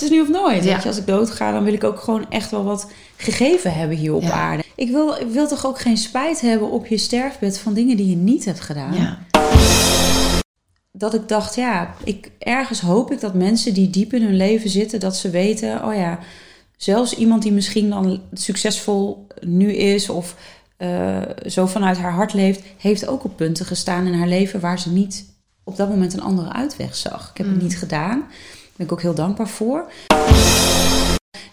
Het is nu of nooit. Ja. Weet je, als ik doodga, dan wil ik ook gewoon echt wel wat gegeven hebben hier op Ja. aarde. Ik wil, ik wil toch ook geen spijt hebben op je sterfbed van dingen die je niet hebt gedaan. Ja. Dat ik dacht, ja, ik, ergens hoop ik dat mensen die diep in hun leven zitten, dat ze weten, oh ja, zelfs iemand die misschien dan succesvol nu is of eh, zo vanuit haar hart leeft, heeft ook op punten gestaan in haar leven waar ze niet op dat moment een andere uitweg zag. Ik heb Mm. het niet gedaan. Daar ben ik ook heel dankbaar voor.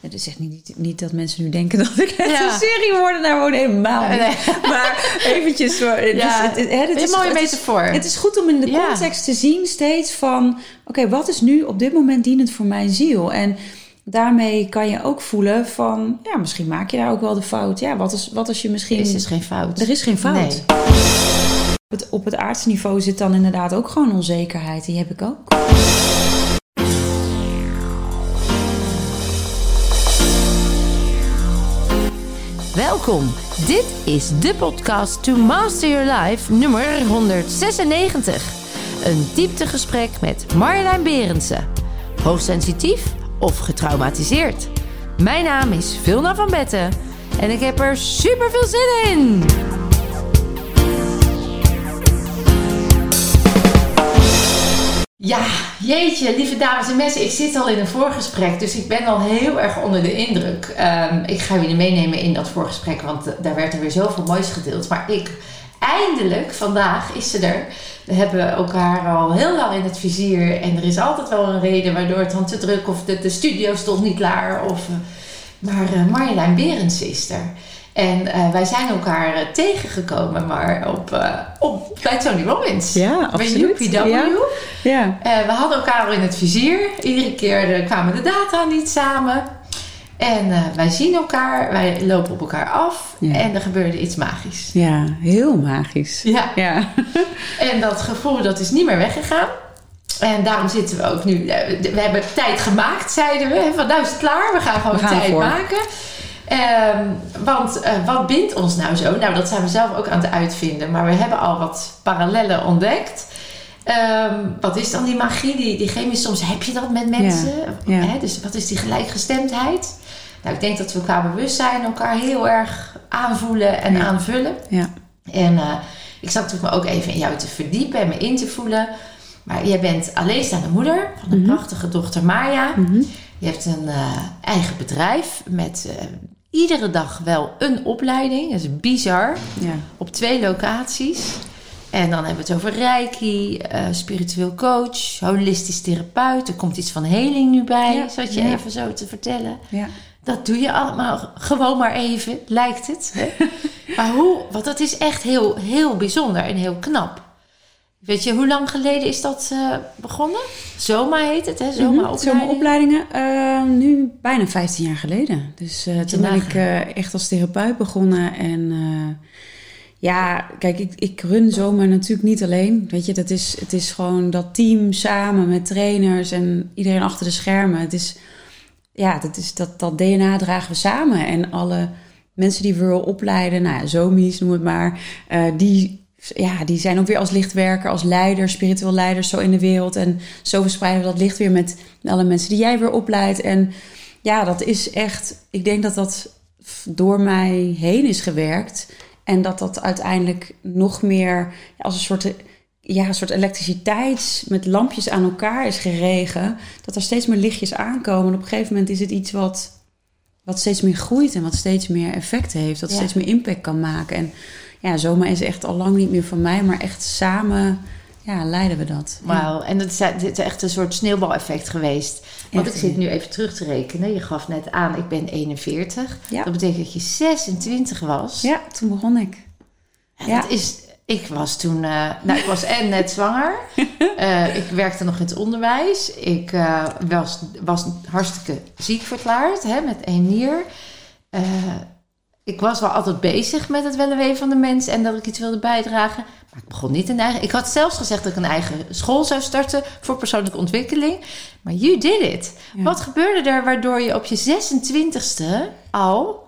Het is echt niet, niet dat mensen nu denken dat ik Ja. een serie word. Helemaal niet. Nee. Maar eventjes. Het Ja, is, het, het, het Een is, mooie het is- metafoor. het is goed om in de Ja. context te zien steeds van... Oké, wat is nu op dit moment dienend voor mijn ziel? En daarmee kan je ook voelen van... Ja, misschien maak je daar ook wel de fout. Ja, wat, is, wat als je misschien... Er is dus geen fout. Er is geen fout. Nee. Op het, op het aardse niveau zit dan inderdaad ook gewoon onzekerheid. Die heb ik ook. Welkom. Dit is de podcast To Master Your Life nummer 196. Een dieptegesprek met Marjolein Berendsen. Hoogsensitief of getraumatiseerd? Mijn naam is Vilna van Betten en ik heb er super veel zin in. Ja, jeetje, lieve dames en mensen, ik zit al in een voorgesprek, dus ik ben al heel erg onder de indruk. Ehm, ik ga jullie meenemen in dat voorgesprek, want eh, daar werd er weer zoveel moois gedeeld. Maar ik, eindelijk, vandaag is ze er. We hebben elkaar al heel lang in het vizier en er is altijd wel een reden waardoor het dan te druk of de, de studio stond niet klaar. Of, eh, maar eh, Marjolein Berends is er. En eh, wij zijn elkaar eh, tegengekomen, maar op, eh, op, bij Tony Robbins. Ja, Bij absoluut. UPW. Ja. Ja. We hadden elkaar al in het vizier. Iedere keer kwamen de data niet samen. En wij zien elkaar, wij lopen op elkaar af. Ja. En er gebeurde iets magisch. ja, heel magisch. Ja, Ja. en dat gevoel dat is niet meer weggegaan. En daarom zitten we ook nu. We hebben tijd gemaakt, zeiden we. Van nou is het klaar, we gaan gewoon We gaan tijd maken. Ehm, want eh, wat bindt ons nou zo? Nou, dat zijn we zelf ook aan het uitvinden. Maar we hebben al wat parallellen ontdekt. Ehm, wat is dan die magie, die, die chemie? Soms heb je dat met mensen. ja. Hè? Dus wat is die gelijkgestemdheid? Nou, ik denk dat we qua bewustzijn elkaar heel erg aanvoelen en Ja. aanvullen. Ja. En eh, ik zat natuurlijk me ook even in jou te verdiepen en me in te voelen. Maar jij bent alleenstaande moeder van een Mhm. prachtige dochter Maya. Mhm. Je hebt een eh, eigen bedrijf met iedere dag wel een opleiding. Dat is bizar. Ja. Op twee locaties. En dan hebben we het over reiki, eh, spiritueel coach, holistisch therapeut. Er komt iets van heling nu bij, Ja, zat je ja. even zo te vertellen. Ja. Dat doe je allemaal gewoon maar even, lijkt het. Maar hoe, want dat is echt heel, heel bijzonder en heel knap. Weet je, hoe lang geleden is dat eh, begonnen? Zoma heet het, hè? Zoma Mhm, Zomeropleidingen. eh, nu bijna 15 jaar geleden. Dus eh, toen ben ik echt als therapeut begonnen. En ja, kijk, ik, ik run zomaar natuurlijk niet alleen. Weet je, dat is, het is gewoon dat team samen met trainers en iedereen achter de schermen. Het is, ja, dat, is, dat, dat DNA dragen we samen. En alle mensen die we willen opleiden, nou ja, zomies noem het maar, die, ja, die zijn ook weer als lichtwerker, als leider, spiritueel leiders zo in de wereld. En zo verspreiden we dat licht weer met alle mensen die jij weer opleidt. En ja, dat is echt, ik denk dat dat door mij heen is gewerkt. En dat dat uiteindelijk nog meer als een soort, ja, een soort elektriciteit met lampjes aan elkaar is geregen. Dat er steeds meer lichtjes aankomen. En op een gegeven moment is het iets wat, wat steeds meer groeit en wat steeds meer effect heeft. Dat Ja. steeds meer impact kan maken. En ja, zomaar is echt al lang niet meer van mij, maar echt samen ja, leiden we dat. Wauw, en dat is, echt een soort sneeuwbaleffect geweest. Want Echt, ik zit nu even terug te rekenen. Je gaf net aan, ik ben 41. Ja. Dat betekent dat je 26 was. Ja, toen begon ik. En Ja. Dat is, ik was toen, eh, nou ik was en net zwanger. Eh, ik werkte nog in het onderwijs. Ik eh, was, was hartstikke ziek verklaard hè, met één nier. Ik was wel altijd bezig met het wel en wee van de mens en dat ik iets wilde bijdragen. Maar ik begon niet een eigen. Ik had zelfs gezegd dat ik een eigen school zou starten voor persoonlijke ontwikkeling. Maar you did it. Ja. Wat gebeurde er waardoor je op je 26ste al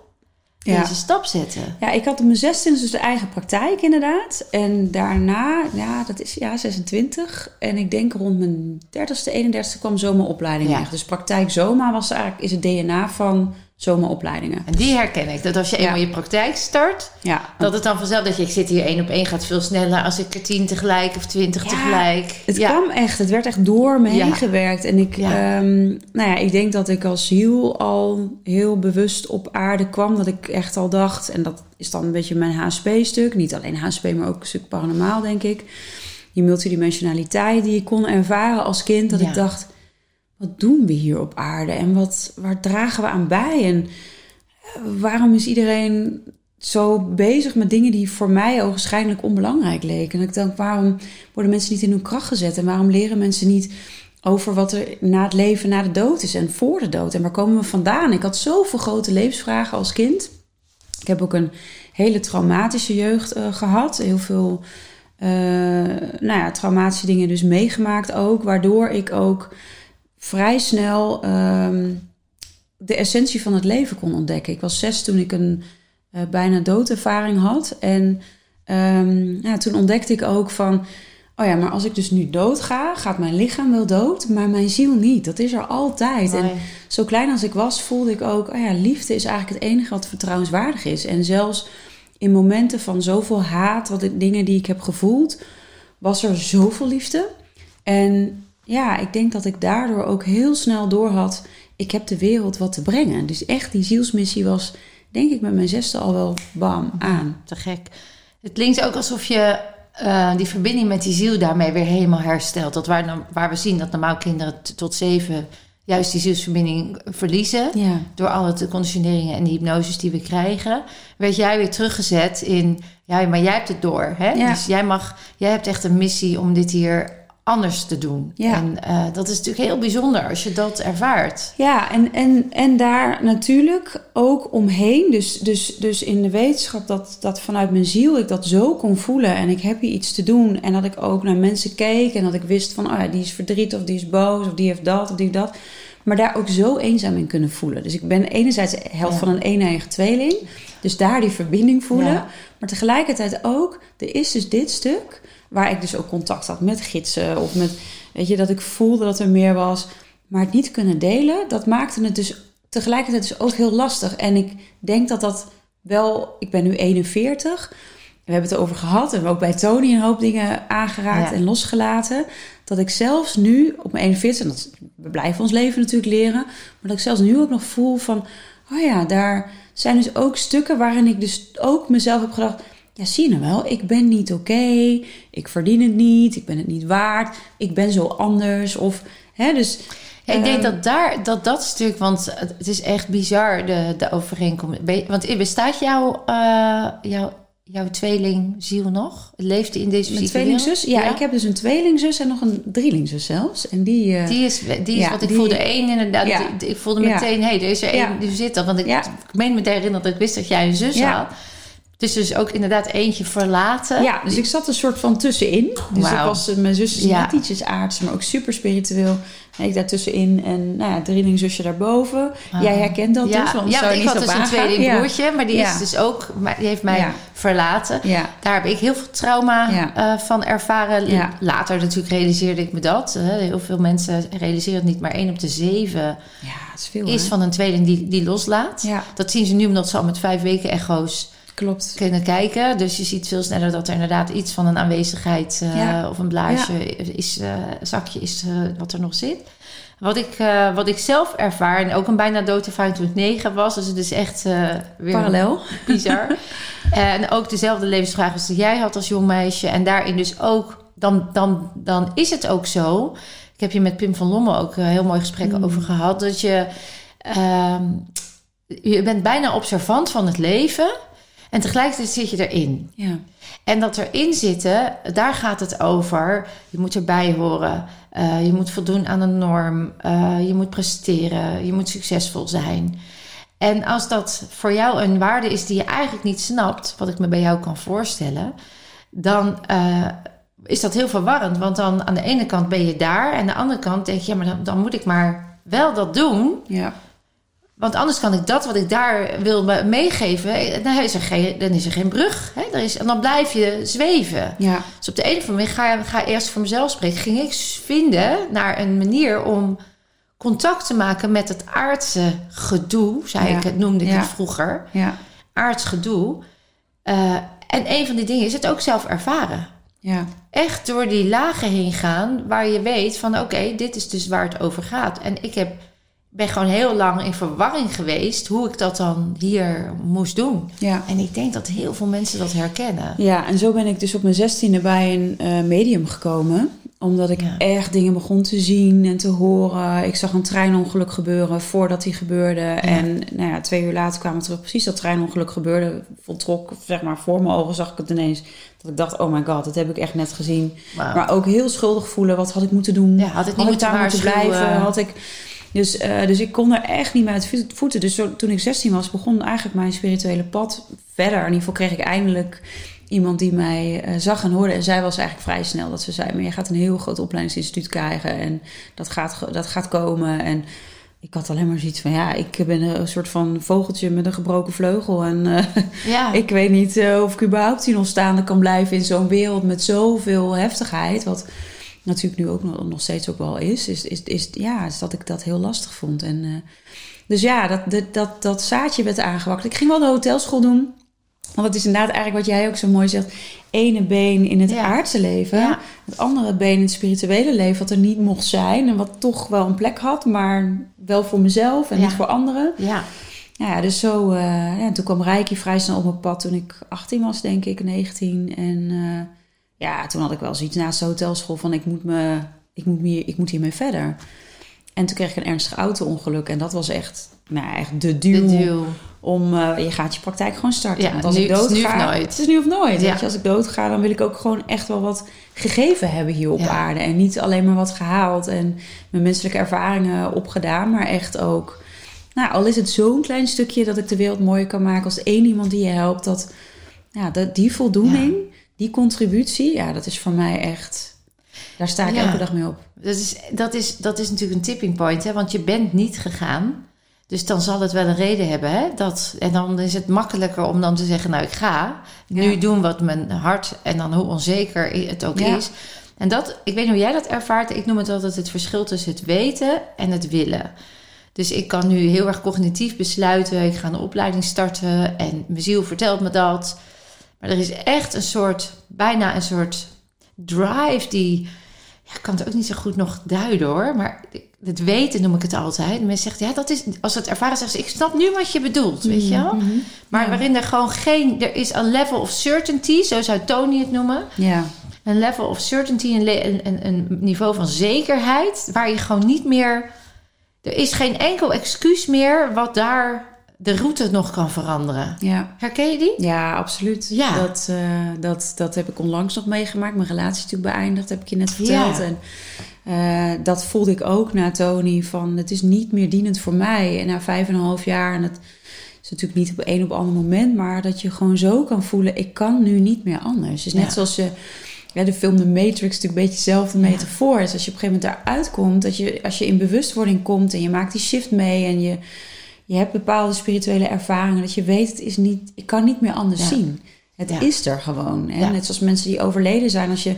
Ja. deze stap zetten? Ja, ik had op mijn 26 dus de eigen praktijk inderdaad. En daarna, ja, dat is ja 26. En ik denk rond mijn 30ste, 31ste kwam zomeropleiding Ja. echt. Dus praktijk Zoma was eigenlijk, is het DNA van zomeropleidingen. En die herken ik. Dat als je Ja. eenmaal je praktijk start, Ja, dat het dan vanzelf dat je, ik zit hier één op één, gaat veel sneller als ik er tien tegelijk of twintig Ja, tegelijk. Het kwam echt, het werd echt door me heen gewerkt. En ik, ehm, nou ja, ik denk dat ik als ziel al heel bewust op aarde kwam. Dat ik echt al dacht, en dat is dan een beetje mijn HSP-stuk. Niet alleen HSP, maar ook een stuk paranormaal, denk ik. Die multidimensionaliteit die ik kon ervaren als kind. Dat ik dacht, wat doen we hier op aarde? En wat, waar dragen we aan bij? En eh, waarom is iedereen zo bezig met dingen die voor mij ogenschijnlijk onbelangrijk leken? En ik dacht, waarom worden mensen niet in hun kracht gezet? En waarom leren mensen niet over wat er na het leven, na de dood is en voor de dood? En waar komen we vandaan? Ik had zoveel grote levensvragen als kind. Ik heb ook een hele traumatische jeugd eh, gehad. Heel veel eh, nou ja, traumatische dingen dus meegemaakt ook. Waardoor ik ook vrij snel ehm, de essentie van het leven kon ontdekken. Ik was zes toen ik een eh, bijna doodervaring had. En ehm, ja, toen ontdekte ik ook van... Oh ja, maar als ik dus nu dood ga, gaat mijn lichaam wel dood, maar mijn ziel niet. Dat is er altijd. En zo klein als ik was, voelde ik ook... Oh ja, liefde is eigenlijk het enige wat vertrouwenswaardig is. En zelfs in momenten van zoveel haat, wat ik, dingen die ik heb gevoeld... was er zoveel liefde. En ja, ik denk dat ik daardoor ook heel snel door had... ik heb de wereld wat te brengen. Dus echt, die zielsmissie was, denk ik, met mijn zesde al wel bam, aan. Te gek. Het klinkt ook alsof je eh, die verbinding met die ziel daarmee weer helemaal herstelt. Dat waar, waar we zien dat normaal kinderen tot zeven juist die zielsverbinding verliezen. Ja, Door alle de conditioneringen en die hypnoses die we krijgen, werd jij weer teruggezet in, ja, maar jij hebt het door. Hè? Ja. Dus jij mag, jij hebt echt een missie om dit hier anders te doen. Ja. En eh, dat is natuurlijk heel bijzonder als je dat ervaart. ja en, en, en daar natuurlijk ook omheen. Dus, dus, dus in de wetenschap dat, dat vanuit mijn ziel ik dat zo kon voelen. En ik heb hier iets te doen. En dat ik ook naar mensen keek. En dat ik wist van, oh ja, die is verdrietig of die is boos. Of die heeft dat of die heeft dat. Maar daar ook zo eenzaam in kunnen voelen. Dus ik ben enerzijds de helft Ja. van een eeneigen tweeling. Dus daar die verbinding voelen. Ja. Maar tegelijkertijd ook, er is dus dit stuk... waar ik dus ook contact had met gidsen. Of met, weet je, dat ik voelde dat er meer was. Maar het niet kunnen delen, dat maakte het dus tegelijkertijd dus ook heel lastig. En ik denk dat dat wel... Ik ben nu 41... We hebben het over gehad en we ook bij Tony een hoop dingen aangeraakt Ja. en losgelaten. Dat ik zelfs nu op mijn 41, en dat, we blijven ons leven natuurlijk leren, maar dat ik zelfs nu ook nog voel van, oh ja, daar zijn dus ook stukken waarin ik dus ook mezelf heb gedacht, ja zie je nou wel, ik ben niet oké, ik verdien het niet, ik ben het niet waard, ik ben zo anders. Of, hè, dus, Ja, ik denk ehm, dat daar, dat dat stuk, want het is echt bizar, de, de overeenkomst. Want bestaat jouw, eh, jouw, jouw tweelingziel nog? Leeft in deze Mijn tweelingzus? Ja, wereld? ik heb dus een tweelingzus en nog een drielingzus zelfs. En die... eh, Die is, die is Ja, want ik die- voelde één inderdaad. Ja. die- ik voelde Ja. meteen, hé, hey, er is er één Ja. die zit dat. Want ik, Ja. ik meen me te herinneren dat ik wist dat jij een zus Ja. had. Het is dus ook inderdaad eentje verlaten. Ja, dus ik zat een soort van tussenin. Dus ik was, eh, mijn zus is Ja. net ietsjes aards, maar ook super spiritueel. En ik daartussenin en nou ja, drielingzusje daarboven. Ah. Jij herkent dat ja, dus, want ja, ik had dus een aangaan. tweelingbroertje, maar die is dus ook, maar die heeft mij verlaten. Daar heb ik heel veel trauma eh, van ervaren. Later natuurlijk realiseerde ik me dat. heel veel mensen realiseren het niet, maar één op de zeven is veel is van een tweeling die, die loslaat. Dat zien ze nu omdat ze al met vijf weken echo's klopt. kunnen kijken. Dus je ziet veel sneller dat er inderdaad iets van een aanwezigheid eh, Ja. of een blaasje is, eh, zakje is eh, wat er nog zit. Wat ik, wat ik zelf ervaar, en ook een bijna doodervaring toen ik negen was, dus het is echt weer Parallel. bizar. en ook dezelfde levensvraag als die jij had als jong meisje. En daarin dus ook, dan, dan, dan is het ook zo. Ik heb je met Pim van Lommel ook een heel mooi gesprek Mm. over gehad. Dat je, ehm, je bent bijna observant van het leven. En tegelijkertijd zit je erin. Ja, En dat erin zitten, daar gaat het over. Je moet erbij horen. Eh, je moet voldoen aan een norm. eh, je moet presteren. Je moet succesvol zijn. En als dat voor jou een waarde is die je eigenlijk niet snapt, wat ik me bij jou kan voorstellen, dan eh, is dat heel verwarrend. Want dan aan de ene kant ben je daar, en aan de andere kant denk je, ja, maar dan, dan moet ik maar wel dat doen. ja, Want anders kan ik dat wat ik daar wil me- meegeven, dan is er geen, dan is er geen brug. Hè? Is, en dan blijf je zweven. Ja, Dus op de een of andere manier ga, ga eerst voor mezelf spreken. Ging ik vinden naar een manier om contact te maken met het aardse gedoe, zei Ja. ik het, noemde ik Ja. het vroeger. ja, Aards gedoe. Eh, en een van die dingen is het ook zelf ervaren. ja, Echt door die lagen heen gaan waar je weet van oké, dit is dus waar het over gaat. En ik heb, ben gewoon heel lang in verwarring geweest hoe ik dat dan hier moest doen. ja. En ik denk dat heel veel mensen dat herkennen. Ja, en zo ben ik dus op mijn zestiende bij een eh, medium gekomen. Omdat ik Ja. echt dingen begon te zien en te horen. Ik zag een treinongeluk gebeuren voordat die gebeurde. En nou ja, twee uur later kwamen we terug. Precies dat treinongeluk gebeurde. Voltrok, zeg maar, voor mijn ogen zag ik het ineens. Dat ik dacht, oh my god, dat heb ik echt net gezien. Maar ook heel schuldig voelen. Wat had ik moeten doen? Ja, had ik niet moeten daar moeten blijven? Had ik... Dus, eh, dus ik kon er echt niet meer uit voeten. Dus zo, toen ik 16 was, begon eigenlijk mijn spirituele pad verder. In ieder geval kreeg ik eindelijk iemand die mij eh, zag en hoorde. En zij was eigenlijk vrij snel dat ze zei... maar je gaat een heel groot opleidingsinstituut krijgen... en dat gaat, dat gaat komen. En ik had alleen maar zoiets van... ja, ik ben een soort van vogeltje met een gebroken vleugel... en eh, ja. ik weet niet of ik überhaupt hier nog staande kan blijven... in zo'n wereld met zoveel heftigheid... wat natuurlijk nu ook nog, nog steeds ook wel is... is, is, is, ja, is dat ik dat heel lastig vond. En, eh, dus ja, dat, dat, dat, dat zaadje werd aangewakkerd. Ik ging wel de hotelschool doen... Want het is inderdaad eigenlijk wat jij ook zo mooi zegt. Ene been in het Ja. aardse leven. Ja. Het andere been in het spirituele leven. Wat er niet mocht zijn. En wat toch wel een plek had. Maar wel voor mezelf en Ja. niet voor anderen. ja. Ja, dus zo. eh, en toen kwam Reiki vrij snel op mijn pad toen ik 18 was, denk ik, 19. En eh, ja, toen had ik wel zoiets naast de hotelschool van ik moet, me, ik moet, hier, ik moet hiermee verder. En toen kreeg ik een ernstig auto-ongeluk. En dat was echt, nou, echt de duw, De duw. om... eh, je gaat je praktijk gewoon starten. Ja, Want als nu- ik het is dood nu of ga... nooit. Het is nu of nooit. Ja. Weet je, als ik dood ga, dan wil ik ook gewoon echt wel wat gegeven hebben hier op Ja. aarde. En niet alleen maar wat gehaald en mijn menselijke ervaringen opgedaan. Maar echt ook... Nou, al is het zo'n klein stukje dat ik de wereld mooier kan maken als één iemand die je helpt. Dat, ja, dat, die voldoening, die contributie, ja, dat is voor mij echt. Daar sta ik Ja. elke dag mee op. Dat is, dat, is, dat is natuurlijk een tipping point, hè? want je bent niet gegaan. Dus dan zal het wel een reden hebben. Hè? Dat, en dan is het makkelijker om dan te zeggen, nou ik ga. Nu Ja. doen wat mijn hart en dan hoe onzeker het ook Ja. is. En dat, ik weet niet hoe jij dat ervaart. Ik noem het altijd het verschil tussen het weten en het willen. Dus ik kan nu heel erg cognitief besluiten. Ik ga een opleiding starten en mijn ziel vertelt me dat. Maar er is echt een soort, bijna een soort drive die... Ja, ik kan het ook niet zo goed nog duiden hoor. Maar het weten noem ik het altijd. Mensen zeggen, ja, dat is... Als ze het ervaren zeggen ze, ik snap nu wat je bedoelt, weet je wel? Mhm. Maar Ja. waarin er gewoon geen... Er is een level of certainty, zo zou Tony het noemen. Ja, Een level of certainty, een, een, een niveau van zekerheid... waar je gewoon niet meer... Er is geen enkel excuus meer wat daar de route nog kan veranderen. ja. Herken je die? Ja, absoluut. Ja. Dat, eh, dat, dat heb ik onlangs nog meegemaakt. Mijn relatie is natuurlijk beëindigd, heb ik je net verteld. Ja. En eh, dat voelde ik ook na Tony. Van het is niet meer dienend voor mij. En na vijf en een half jaar. En het is natuurlijk niet op een op ander moment. Maar dat je gewoon zo kan voelen. Ik kan nu niet meer anders. Dus net Ja. zoals je. Ja, de film The Matrix is natuurlijk een beetje dezelfde metafoor. Dus als je op een gegeven moment daaruit komt. Dat je, als je in bewustwording komt. En je maakt die shift mee. En je, je hebt bepaalde spirituele ervaringen. Dat je weet, het is niet, ik kan niet meer anders Ja. zien. Het Ja. is er gewoon. Hè? Net zoals mensen die overleden zijn. Als je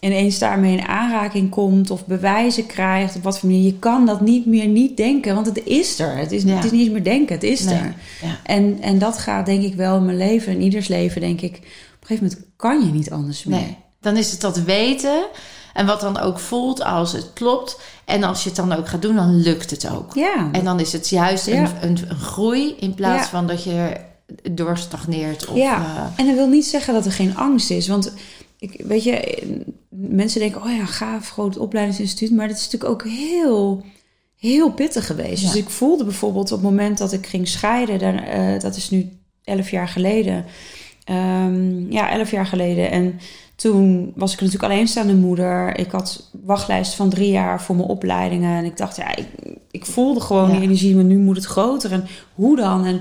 ineens daarmee in aanraking komt of bewijzen krijgt, op wat voor manier, je kan dat niet meer niet denken, want het is er. Het is, het is niet eens meer denken, het is Nee. er. Ja. En, en dat gaat denk ik wel in mijn leven, in ieders leven, denk ik. Op een gegeven moment kan je niet anders meer. Nee. Dan is het dat weten. En wat dan ook voelt als het klopt. En als je het dan ook gaat doen, dan lukt het ook. Ja, En dan is het juist Ja. een, een, een groei in plaats Ja. van dat je doorstagneert. Of, Ja. eh, En dat wil niet zeggen dat er geen angst is. Want ik, weet je, mensen denken, oh ja, gaaf, groot opleidingsinstituut. Maar dat is natuurlijk ook heel, heel pittig geweest. Ja. Dus ik voelde bijvoorbeeld op het moment dat ik ging scheiden, daar, eh, dat is nu elf jaar geleden. Ehm, ja, elf jaar geleden. En toen was ik natuurlijk alleenstaande moeder. Ik had wachtlijst van drie jaar voor mijn opleidingen. En ik dacht, ja, ik, ik voelde gewoon Ja. die energie, maar nu moet het groter. En hoe dan? En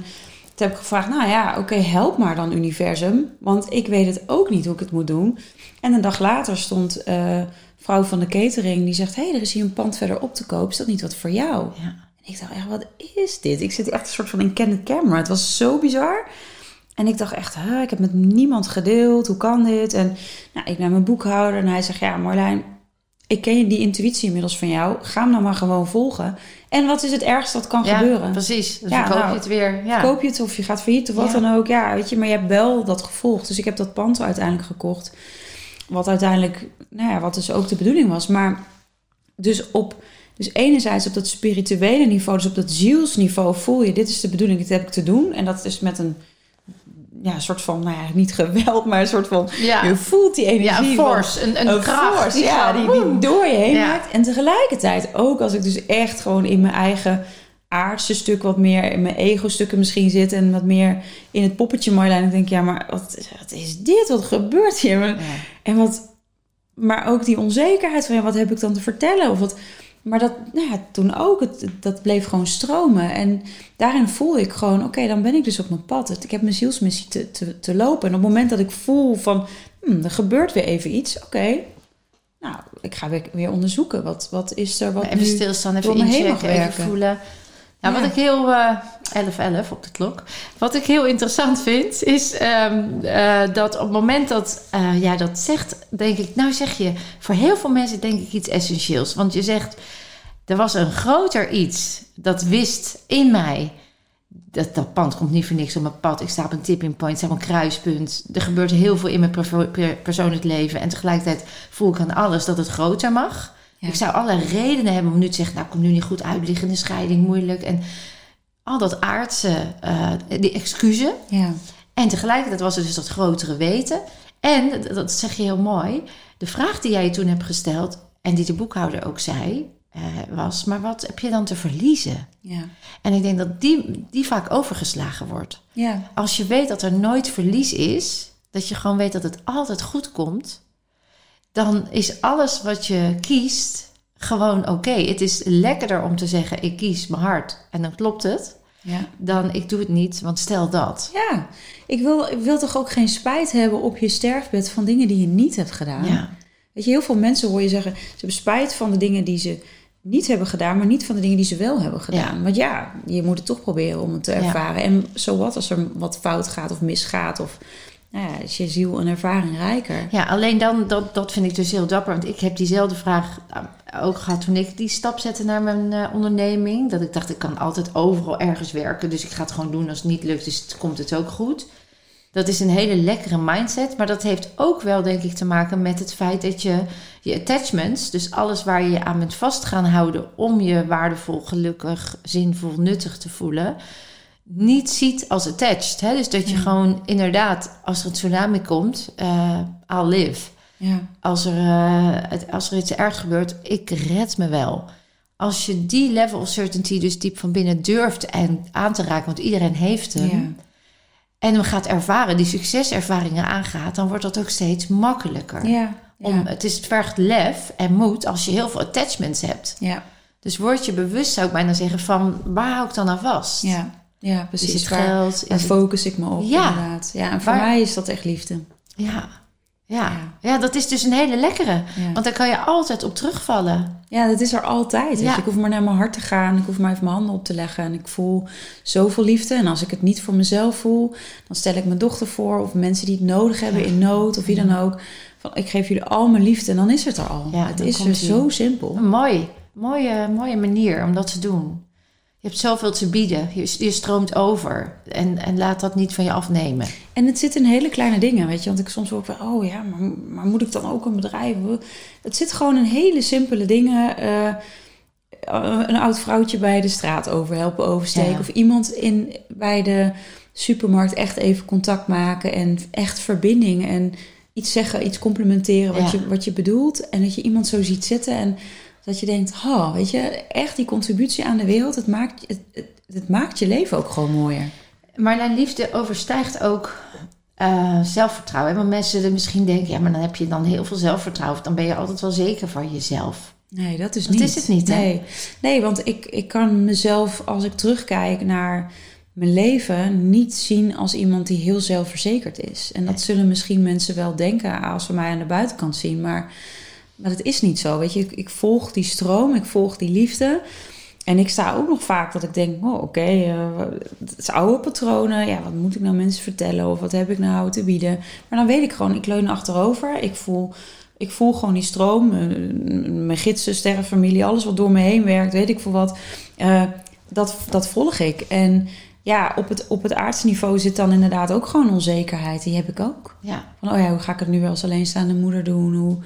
toen heb ik gevraagd, nou ja, oké, help maar dan universum. Want ik weet het ook niet hoe ik het moet doen. En een dag later stond eh vrouw van de catering, die zegt... hé, hey, er is hier een pand verderop te koop. Is dat niet wat voor jou? ja. En ik dacht echt, wat is dit? Ik zit echt een soort van in candid camera. Het was zo bizar. En ik dacht echt, huh, ik heb met niemand gedeeld. Hoe kan dit? En nou, ik naar mijn boekhouder en hij zegt, ja Marlijn, ik ken die intuïtie inmiddels van jou. Ga hem dan maar gewoon volgen. En wat is het ergste dat kan Ja, gebeuren? precies. Dus Ja, koop nou, je het weer. Ja. Koop je het of je gaat failliet of wat Ja. dan ook. Ja, weet je, maar je hebt wel dat gevolgd. Dus ik heb dat pand uiteindelijk gekocht. Wat uiteindelijk, nou ja, wat dus ook de bedoeling was. Maar dus op, dus enerzijds op dat spirituele niveau, dus op dat zielsniveau voel je, dit is de bedoeling, dit heb ik te doen. En dat is met een, ja, een soort van, nou ja, niet geweld, maar een soort van, Ja. je voelt die energie. ja, een van- force, een, een, een kracht. force, ja, die, die door je heen Ja. maakt. En tegelijkertijd ook als ik dus echt gewoon in mijn eigen aardse stuk wat meer in mijn ego-stukken misschien zit en wat meer in het poppetje Marjolein. Ik denk, ja, maar wat, wat is dit? Wat gebeurt hier? En wat, maar ook die onzekerheid van, ja, wat heb ik dan te vertellen? Of wat, maar dat, nou ja, toen ook, het, dat bleef gewoon stromen. En daarin voel ik gewoon, oké, dan ben ik dus op mijn pad. Ik heb mijn zielsmissie te, te, te lopen. En op het moment dat ik voel van, hmm, er gebeurt weer even iets, oké. nou, ik ga weer, weer onderzoeken. Wat, wat is er, wat even nu... stilstaan, even inchecken, even werken. voelen. Nou, Ja. wat ik heel... eh 11-11 op de klok. Wat ik heel interessant vind, is ehm, eh, dat op het moment dat jij dat zegt, denk ik... Nou zeg je, voor heel veel mensen denk ik iets essentieels. Want je zegt, er was een groter iets dat wist in mij... Dat, dat pand komt niet voor niks op mijn pad. Ik sta op een tipping point, ik sta op een kruispunt. Er gebeurt heel veel in mijn persoonlijk leven. En tegelijkertijd voel ik aan alles dat het groter mag. Ja. Ik zou alle redenen hebben om nu te zeggen... nou, ik kom nu niet goed uit, liggende scheiding, moeilijk. En al dat aardse, eh, die excuses. Ja, En tegelijkertijd was er dus dat grotere weten. En, dat- dat zeg je heel mooi... de vraag die jij je toen hebt gesteld... en die de boekhouder ook zei... eh, was, maar wat heb je dan te verliezen? ja, En ik denk dat die, die vaak overgeslagen wordt. ja. Als je weet dat er nooit verlies is, dat je gewoon weet dat het altijd goed komt, dan is alles wat je kiest gewoon oké. Het is lekkerder om te zeggen: ik kies mijn hart en dan klopt het, ja. dan ik doe het niet, want stel dat. Ja, ik wil, ik wil toch ook geen spijt hebben op je sterfbed van dingen die je niet hebt gedaan. Ja, Weet je, heel veel mensen hoor je zeggen, ze hebben spijt van de dingen die ze niet hebben gedaan, maar niet van de dingen die ze wel hebben gedaan. Ja. Want ja, je moet het toch proberen om het te ervaren. En zo wat als er wat fout gaat of misgaat of nou ja, is je ziel een ervaring rijker. ja alleen dan, dat, dat vind ik dus heel dapper. Want ik heb diezelfde vraag eh, ook gehad toen ik die stap zette naar mijn eh, onderneming. Dat ik dacht, ik kan altijd overal ergens werken. Dus ik ga het gewoon doen. Als het niet lukt, dus het komt het ook goed. Dat is een hele lekkere mindset. Maar dat heeft ook wel, denk ik, te maken met het feit dat je je attachments, dus alles waar je je aan bent vast gaan houden om je waardevol, gelukkig, zinvol, nuttig te voelen, niet ziet als attached. Hè? Dus dat je Ja. gewoon inderdaad, als er een tsunami komt, eh I'll live. Ja, Als er, eh, het- als er iets erg gebeurt, ik red me wel. Als je die level of certainty dus diep van binnen durft en aan te raken, want iedereen heeft hem, ja, en hem gaat ervaren, die succeservaringen aangaat, dan wordt dat ook steeds makkelijker. ja, Om, het, is, het vergt lef en moed als je heel veel attachments hebt. ja, Dus word je bewust, zou ik bijna zeggen, van waar hou ik dan aan vast? ja, ja, Is precies. het Waar, geld? Is waar het- focus ik me op, Ja. inderdaad. Ja, en voor Waar- mij is dat echt liefde. Ja. Ja. Ja. dat is dus een hele lekkere. Ja. Want daar kan je altijd op terugvallen. Ja, dat is er altijd. Ja. Ik hoef maar naar mijn hart te gaan. Ik hoef maar even mijn handen op te leggen. En ik voel zoveel liefde. En als ik het niet voor mezelf voel, dan stel ik mijn dochter voor. Of mensen die het nodig hebben Ja. in nood. Of wie dan ook. Van, ik geef jullie al mijn liefde. En dan is het er al. Ja, het is dus zo simpel. Mooi. Mooie, mooie manier om dat te doen. Je hebt zoveel te bieden. Je, je stroomt over. En, en laat dat niet van je afnemen. En het zit in hele kleine dingen, weet je. Want ik soms ook wel, oh ja, maar, maar moet ik dan ook een bedrijf? Het zit gewoon in hele simpele dingen. Eh, een oud vrouwtje bij de straat over helpen oversteken. Ja. Of iemand in, bij de supermarkt echt even contact maken. En echt verbinding. En iets zeggen, iets complimenteren wat, Ja. je, wat je bedoelt. En dat je iemand zo ziet zitten. En dat je denkt, oh, weet je, echt die contributie aan de wereld. Het maakt, het, het, het maakt je leven ook gewoon mooier. Maar naar liefde overstijgt ook eh, zelfvertrouwen. hè? Want mensen er misschien denken... ja, maar dan heb je dan heel veel zelfvertrouwen. Dan ben je altijd wel zeker van jezelf. Nee, dat is Dat niet. is het niet, hè? Nee, nee want ik, ik kan mezelf, als ik terugkijk naar mijn leven, niet zien als iemand die heel zelfverzekerd is. En dat zullen misschien mensen wel denken als ze mij aan de buitenkant zien. Maar, maar dat is niet zo. Weet je, ik, ik volg die stroom, ik volg die liefde. en ik sta ook nog vaak dat ik denk, oh, oké, eh, het is oude patronen. Ja, wat moet ik nou mensen vertellen? Of wat heb ik nou te bieden? Maar dan weet ik gewoon, ik leun achterover. Ik voel, ik voel gewoon die stroom. eh, Mijn gidsen, sterrenfamilie, alles wat door me heen werkt, weet ik veel wat. eh, dat, dat volg ik. En ja, op het, op het aardsniveau zit dan inderdaad ook gewoon onzekerheid. Die heb ik ook. Ja. Van, oh ja, hoe ga ik het nu als alleenstaande moeder doen? Hoe,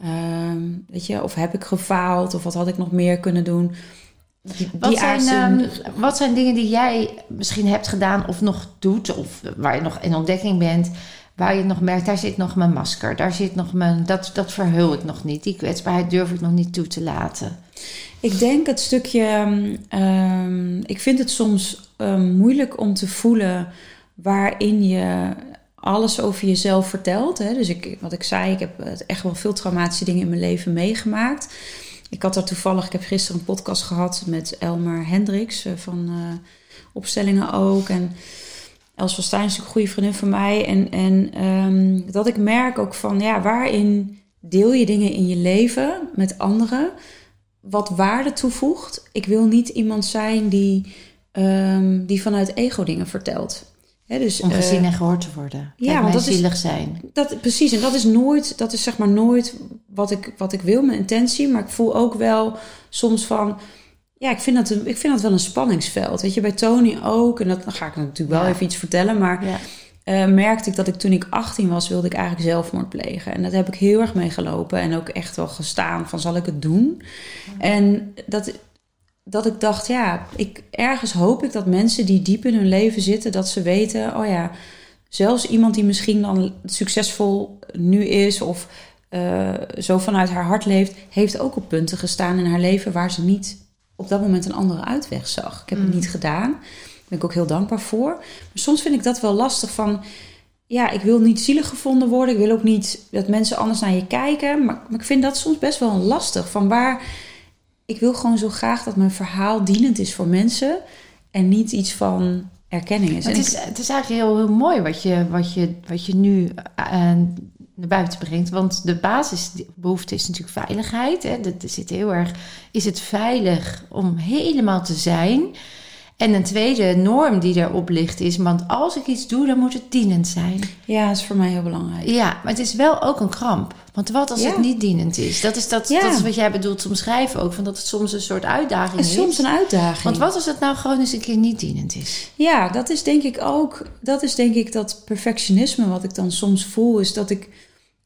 ehm, weet je, of heb ik gefaald? Of wat had ik nog meer kunnen doen? Die, Wat die zijn, ehm, wat zijn dingen die jij misschien hebt gedaan of nog doet, of waar je nog in ontdekking bent, waar je nog merkt, daar zit nog mijn masker, daar zit nog mijn, dat, dat verhul ik nog niet, die kwetsbaarheid durf ik nog niet toe te laten. Ik denk het stukje. ehm, ik vind het soms moeilijk om te voelen waarin je alles over jezelf vertelt. Hè? Dus ik, wat ik zei, ik heb echt wel veel traumatische dingen in mijn leven meegemaakt. Ik had daar toevallig, ik heb gisteren een podcast gehad met Elmer Hendricks eh, van eh, Opstellingen ook. En Els van Stijn is een goede vriendin van mij. En, en ehm, dat ik merk ook van, ja, waarin deel je dingen in je leven met anderen wat waarde toevoegt. Ik wil niet iemand zijn die, ehm, die vanuit ego dingen vertelt. Hè, dus, Om gezien eh, en gehoord te worden. ja, Ja, want is- zielig zijn. dat, precies, en dat is nooit, dat is zeg maar nooit wat ik, wat ik wil, mijn intentie. Maar ik voel ook wel soms van, ja, ik vind dat, een, ik vind dat wel een spanningsveld. Weet je, bij Tony ook, en dat, dan ga ik natuurlijk wel Ja. even iets vertellen. Maar Ja. eh, merkte ik dat ik toen ik 18 was, wilde ik eigenlijk zelfmoord plegen. En dat heb ik heel erg meegelopen en ook echt wel gestaan van, zal ik het doen? En dat, dat ik dacht, ja, ik, ergens hoop ik dat mensen die diep in hun leven zitten, dat ze weten, oh ja, zelfs iemand die misschien dan succesvol nu is of eh, zo vanuit haar hart leeft, heeft ook op punten gestaan in haar leven waar ze niet op dat moment een andere uitweg zag. Ik heb het Mm. niet gedaan. Daar ben ik ook heel dankbaar voor. Maar soms vind ik dat wel lastig van, ja, ik wil niet zielig gevonden worden. Ik wil ook niet dat mensen anders naar je kijken. Maar, maar ik vind dat soms best wel lastig. Van waar, ik wil gewoon zo graag dat mijn verhaal dienend is voor mensen. En niet iets van erkenning is. Het is, het is eigenlijk heel, heel mooi wat je, wat je, wat je nu eh, naar buiten brengt. Want de basisbehoefte is natuurlijk veiligheid. Hè. Dat zit heel erg, is het veilig om helemaal te zijn? En een tweede norm die daarop ligt is, want als ik iets doe, dan moet het dienend zijn. ja, dat is voor mij heel belangrijk. Ja, maar het is wel ook een kramp. Want wat als Ja. het niet dienend is? Dat is, dat, Ja. dat is wat jij bedoelt te omschrijven ook. Van dat het soms een soort uitdaging En is. soms een uitdaging. Want wat als het nou gewoon eens een keer niet dienend is? Ja, dat is denk ik ook. Dat is denk ik dat perfectionisme wat ik dan soms voel, is dat ik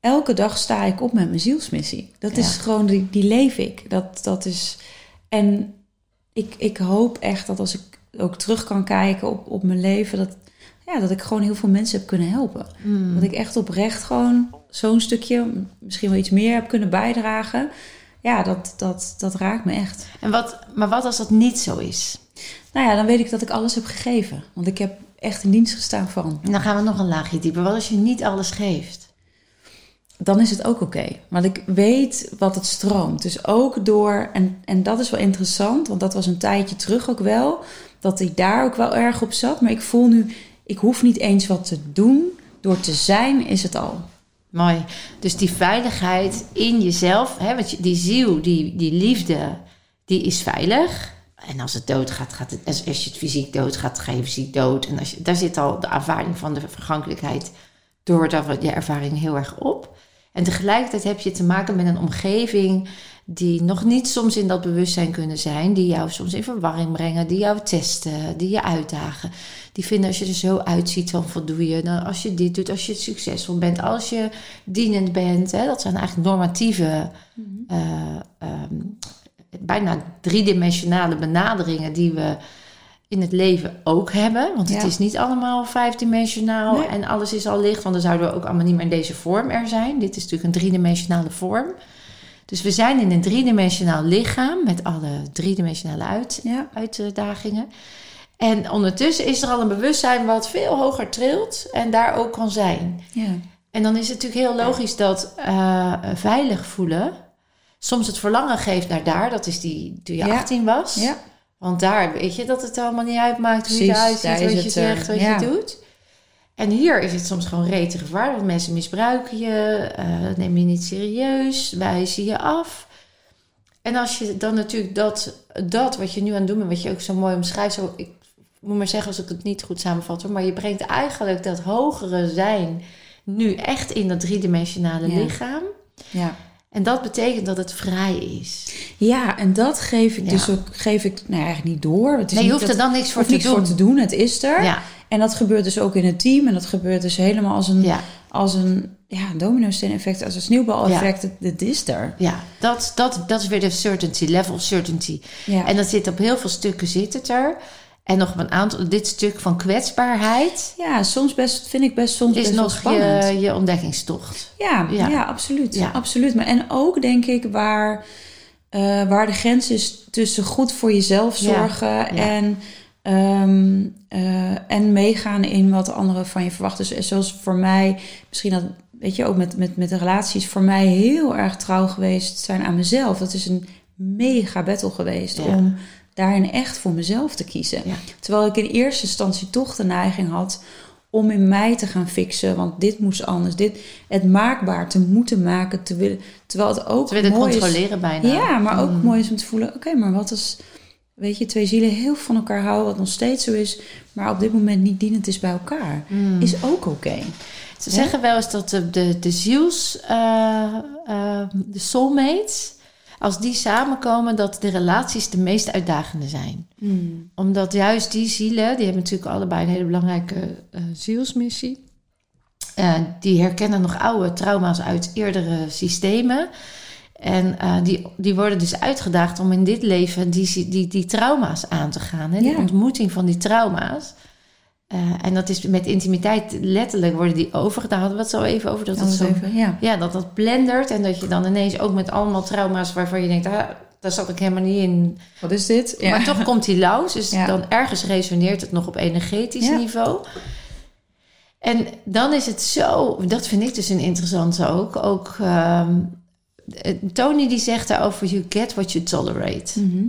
elke dag sta ik op met mijn zielsmissie. Dat is gewoon die, die leef ik. Dat, dat is. En ik, ik hoop echt dat als ik ook terug kan kijken op, op mijn leven, dat, ja, dat ik gewoon heel veel mensen heb kunnen helpen. Hmm. Dat ik echt oprecht gewoon zo'n stukje, misschien wel iets meer heb kunnen bijdragen. Ja, dat, dat, dat raakt me echt. En wat, maar wat als dat niet zo is? Nou ja, dan weet ik dat ik alles heb gegeven. Want ik heb echt in dienst gestaan van. En dan gaan we nog een laagje dieper. Wat als je niet alles geeft? dan is het ook oké. Want ik weet wat het stroomt. Dus ook door, en, en dat is wel interessant, want dat was een tijdje terug ook wel, dat ik daar ook wel erg op zat. Maar ik voel nu, ik hoef niet eens wat te doen. Door te zijn is het al. Mooi. Dus die veiligheid in jezelf, hè, want die ziel, die, die liefde, die is veilig. En als het doodgaat, gaat het, als, als je het fysiek doodgaat, ga je fysiek dood. En als je, daar zit al de ervaring van de vergankelijkheid door dat, je ervaring heel erg op. En tegelijkertijd heb je te maken met een omgeving die nog niet soms in dat bewustzijn kunnen zijn, die jou soms in verwarring brengen, die jou testen, die je uitdagen. Die vinden als je er zo uitziet, dan voldoe je. Dan als je dit doet, als je succesvol bent, als je dienend bent. Hè, dat zijn eigenlijk normatieve, eh, ehm, bijna driedimensionale benaderingen die we in het leven ook hebben. Want het Ja. is niet allemaal vijfdimensionaal Nee. en alles is al licht. Want dan zouden we ook allemaal niet meer in deze vorm er zijn. Dit is natuurlijk een driedimensionale vorm. Dus we zijn in een driedimensionaal lichaam met alle driedimensionale uit, Ja. uitdagingen. En ondertussen is er al een bewustzijn wat veel hoger trilt en daar ook kan zijn. Ja. En dan is het natuurlijk heel logisch dat eh, veilig voelen soms het verlangen geeft naar daar. Dat is die toen je Ja. 18 was. Ja. Want daar weet je dat het allemaal niet uitmaakt hoe je eruit ziet, wat je zegt, eh, wat je doet. En hier is het soms gewoon rete gevaarlijk. Want mensen misbruiken je, eh neem je niet serieus, wijzen je af. En als je dan natuurlijk dat, dat wat je nu aan het doen bent, wat je ook zo mooi omschrijft, zo, ik moet maar zeggen als ik het niet goed samenvat, hoor, maar je brengt eigenlijk dat hogere zijn nu echt in dat driedimensionale Ja. lichaam. Ja. En dat betekent dat het vrij is. Ja, en dat geef ik Ja. dus ook geef ik nou eigenlijk niet door. Het is Nee, je hoeft er dan niks voor te niks voor te doen. Het is er. Ja, En dat gebeurt dus ook in het team. En dat gebeurt dus helemaal als een, ja, als een ja, domino-steen effect, als een sneeuwbal-effect. Het, het is er. ja. Dat, dat, dat is weer de certainty, level certainty. Ja. En dat zit op heel veel stukken zit het er. En nog een aantal, dit stuk van kwetsbaarheid ja, soms best, vind ik best soms is best nog je, je ontdekkingstocht. Ja, ja. Ja. absoluut. Ja. absoluut. Maar, en ook denk ik waar, eh, waar de grens is tussen goed voor jezelf zorgen en, ehm, eh, en meegaan in wat anderen van je verwachten. Dus zoals voor mij, misschien dat, weet je, ook met, met, met de relaties, voor mij heel erg trouw geweest zijn aan mezelf. Dat is een mega battle geweest Ja. om daarin echt voor mezelf te kiezen. Ja. Terwijl ik in eerste instantie toch de neiging had om in mij te gaan fixen. Want dit moest anders. Dit, het maakbaar te moeten maken. Te willen, terwijl het ook willen mooi is. controleren bijna. Ja, maar ook Mm. mooi is om te voelen. Oké, maar wat als, weet je, twee zielen heel van elkaar houden. Wat nog steeds zo is. Maar op dit moment niet dienend is bij elkaar. Mm. Is ook oké. Ze zeggen wel eens dat de, de, de ziels, eh, eh, de soulmates, als die samenkomen, dat de relaties de meest uitdagende zijn. Omdat juist die zielen, die hebben natuurlijk allebei een hele belangrijke eh, zielsmissie. Eh, die herkennen nog oude trauma's uit eerdere systemen. En eh, die, die worden dus uitgedaagd om in dit leven die, die, die trauma's aan te gaan. Hè? Die Ja. ontmoeting van die trauma's. Eh, en dat is met intimiteit letterlijk worden die overgedaan. Daar hadden we het zo even over. Dat Dat zo, even, ja. ja, dat dat blendert. En dat je dan ineens ook met allemaal trauma's waarvan je denkt... Ah, daar zat ik helemaal niet in. Wat is dit? Ja. Maar toch komt die langs. Dus Ja. dan ergens resoneert het nog op energetisch Ja. niveau. En dan is het zo... Dat vind ik dus een interessante ook. Ook ehm, eh, Tony die zegt daarover... You get what you tolerate. Mhm.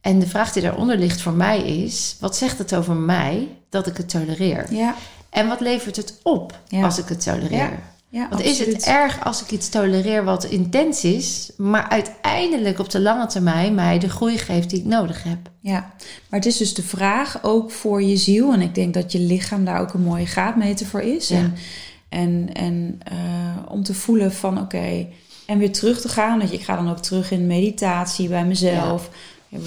En de vraag die daaronder ligt voor mij is... Wat zegt het over mij dat ik het tolereer? Ja, En wat levert het op Ja. als ik het tolereer? Ja. ja Want is het erg als ik iets tolereer wat intens is, maar uiteindelijk op de lange termijn mij de groei geeft die ik nodig heb? Ja, maar het is dus de vraag ook voor je ziel. En ik denk dat je lichaam daar ook een mooie graadmeter voor is. Ja. En, en, en eh, om te voelen van oké, en weer terug te gaan. Dat je, ik ga dan ook terug in meditatie bij mezelf.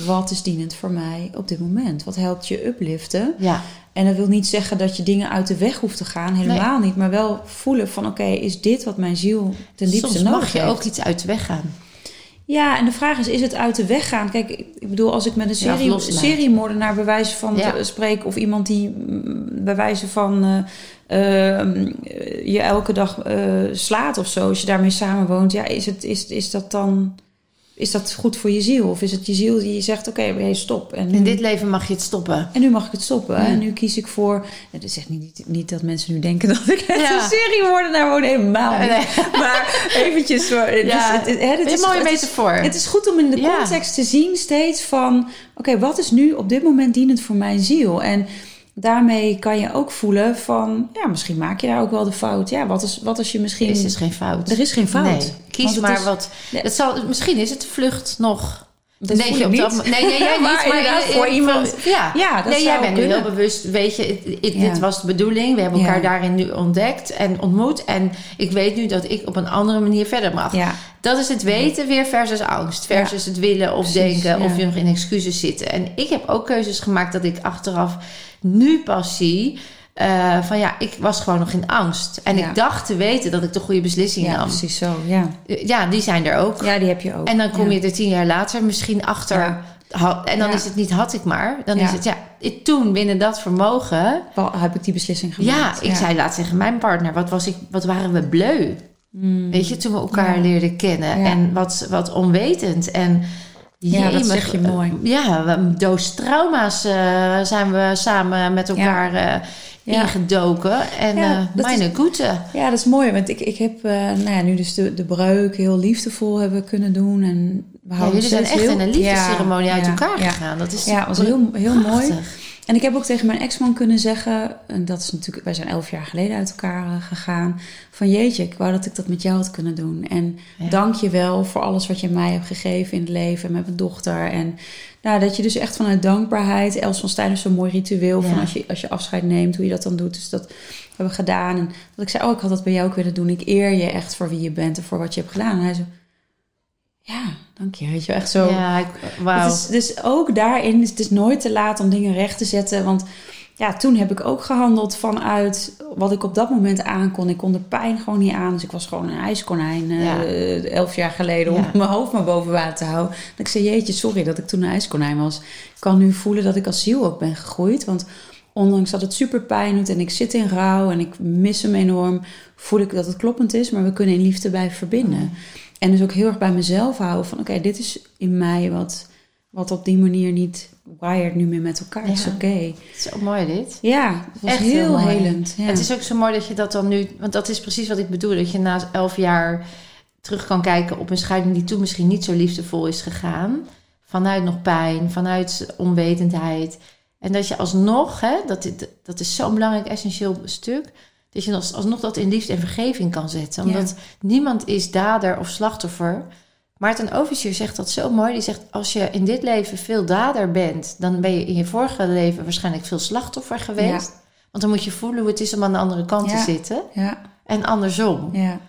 Wat is dienend voor mij op dit moment? Wat helpt je upliften? Ja, En dat wil niet zeggen dat je dingen uit de weg hoeft te gaan. Helemaal niet. Maar wel voelen van oké, is dit wat mijn ziel ten diepste soms nodig mag je heeft? ook iets uit de weg gaan. Ja, en de vraag is, is het uit de weg gaan? Kijk, ik bedoel, als ik met een serie, seriemoordenaar bij wijze van Ja. spreek... of iemand die mm, bij wijze van eh, ehm, je elke dag eh, slaat of zo... als je daarmee samenwoont, ja, is, het, is, is dat dan... Is dat goed voor je ziel? Of is het je ziel die zegt, oké, hey, stop. En nu, In dit leven mag je het stoppen. en nu mag ik het stoppen. Ja. En nu kies ik voor... Het is echt niet, niet dat mensen nu denken dat ik Ja. een seriemoordenaar woon. Helemaal niet. Nee. Maar eventjes... Voor, het Ja, is, het, hè, dit Een is- mooie het metafoor. het is goed om in de context te zien steeds van... oké, wat is nu op dit moment dienend voor mijn ziel? En daarmee kan je ook voelen van... ja, misschien maak je daar ook wel de fout. Ja, wat, is, wat als je misschien... Is dus geen fout. er is geen fout. Nee, kies maar is- wat. Het zal, misschien is het vlucht nog. Dat ik op dat Nee, nee, jij niet. Maar voor in- iemand- Ja, Ja, dat nee, jij bent nu heel bewust. Weet je, Ja. dit was de bedoeling. We hebben elkaar Ja. daarin nu ontdekt en ontmoet. En ik weet nu dat ik op een andere manier verder mag. Ja, Dat is het weten weer versus angst. Versus het willen of Precies, denken of je nog in excuses zitten. En ik heb ook keuzes gemaakt dat ik achteraf nu pas zie... eh, van ja, ik was gewoon nog in angst. En Ja. ik dacht te weten dat ik de goede beslissing ja nam. precies zo. Ja. Ja, die zijn er ook. ja, die heb je ook. En dan kom Ja. je er tien jaar later misschien achter. Ja. En dan Ja. is het niet had ik maar. Dan Ja. is het ja, ik, toen binnen dat vermogen. Wel, heb ik die beslissing Ja, gemaakt. ik zei laatst tegen mijn partner: wat, was ik, wat waren we bleu? Weet je, toen we elkaar Ja. leerden kennen. Ja. En wat, wat onwetend. En Ja, dat zeg je mooi. Ja, een doos trauma's eh, zijn we samen met elkaar eh, Ja. ingedoken. En Ja, dat mijn goede. Ja, dat is mooi, want ik, ik heb eh, nou ja, nu dus de, de breuk heel liefdevol hebben kunnen doen. En we Ja, houden jullie zijn echt heel- in een liefdesceremonie uit elkaar gegaan. Dat is Ja, was heel, heel mooi. En ik heb ook tegen mijn ex-man kunnen zeggen, en dat is natuurlijk, wij zijn elf jaar geleden uit elkaar eh, gegaan, van jeetje, ik wou dat ik dat met jou had kunnen doen. En Ja. dank je wel voor alles wat je mij hebt gegeven in het leven met mijn dochter. En nou, dat je dus echt vanuit dankbaarheid, Els van Stijn is zo'n mooi ritueel van als je, als je afscheid neemt, hoe je dat dan doet. Dus dat hebben we gedaan. En dat ik zei, oh, ik had dat bij jou ook willen doen. Ik eer je echt voor wie je bent en voor wat je hebt gedaan. En hij zo, ja, dank je. Weet je, echt zo. Ja, wauw. Dus ook daarin is het is nooit te laat om dingen recht te zetten. Want ja, toen heb ik ook gehandeld vanuit wat ik op dat moment aankon. Ik kon de pijn gewoon niet aan. Dus ik was gewoon een ijskonijn eh, elf jaar geleden om Ja. mijn hoofd maar boven water te houden. Dat ik zei, jeetje, sorry dat ik toen een ijskonijn was. Ik kan nu voelen dat ik als ziel ook ben gegroeid. Want ondanks dat het super pijn doet en ik zit in rouw en ik mis hem enorm, voel ik dat het kloppend is. Maar we kunnen in liefde blijven verbinden. En dus ook heel erg bij mezelf houden van oké, dit is in mij wat, wat op die manier niet wired nu meer met elkaar. is Ja. oké. Het is zo mooi dit. Ja, het was Echt heel, helend. Ja. Het is ook zo mooi dat je dat dan nu... Want dat is precies wat ik bedoel. Dat je na elf jaar terug kan kijken op een scheiding... die toen misschien niet zo liefdevol is gegaan. Vanuit nog pijn, vanuit onwetendheid. En dat je alsnog... Hè, dat, dit- dat is zo'n belangrijk, essentieel stuk... dat je als- alsnog dat in liefde en vergeving kan zetten. Omdat niemand is dader of slachtoffer... Maarten Overschier zegt dat zo mooi. Die zegt, als je in dit leven veel dader bent... dan ben je in je vorige leven waarschijnlijk veel slachtoffer geweest. Want dan moet je voelen hoe het is om aan de andere kant Ja. te zitten. ja, En andersom. ja,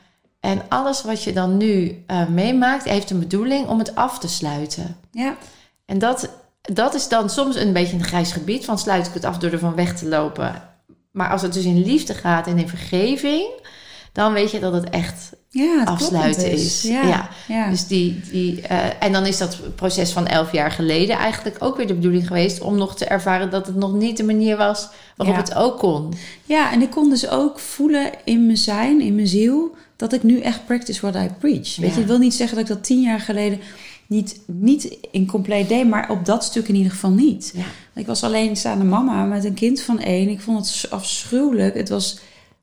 En alles wat je dan nu eh, meemaakt, heeft een bedoeling om het af te sluiten. ja, En dat, dat is dan soms een beetje een grijs gebied. Van sluit ik het af door ervan weg te lopen. Maar als het dus in liefde gaat en in vergeving... dan weet je dat het echt ja het afsluiten is. Ja, Ja. ja. Dus die, die, eh, en dan is dat proces van elf jaar geleden eigenlijk ook weer de bedoeling geweest om nog te ervaren dat het nog niet de manier was waarop Ja. het ook kon. Ja, en ik kon dus ook voelen in mijn zijn, in mijn ziel, dat ik nu echt practice what I preach. Weet je, het wil niet zeggen dat ik dat tien jaar geleden niet, niet in compleet deed, maar op dat stuk in ieder geval niet. Ja. Ik was alleenstaande mama met een kind van één. Ik vond het afschuwelijk. Het was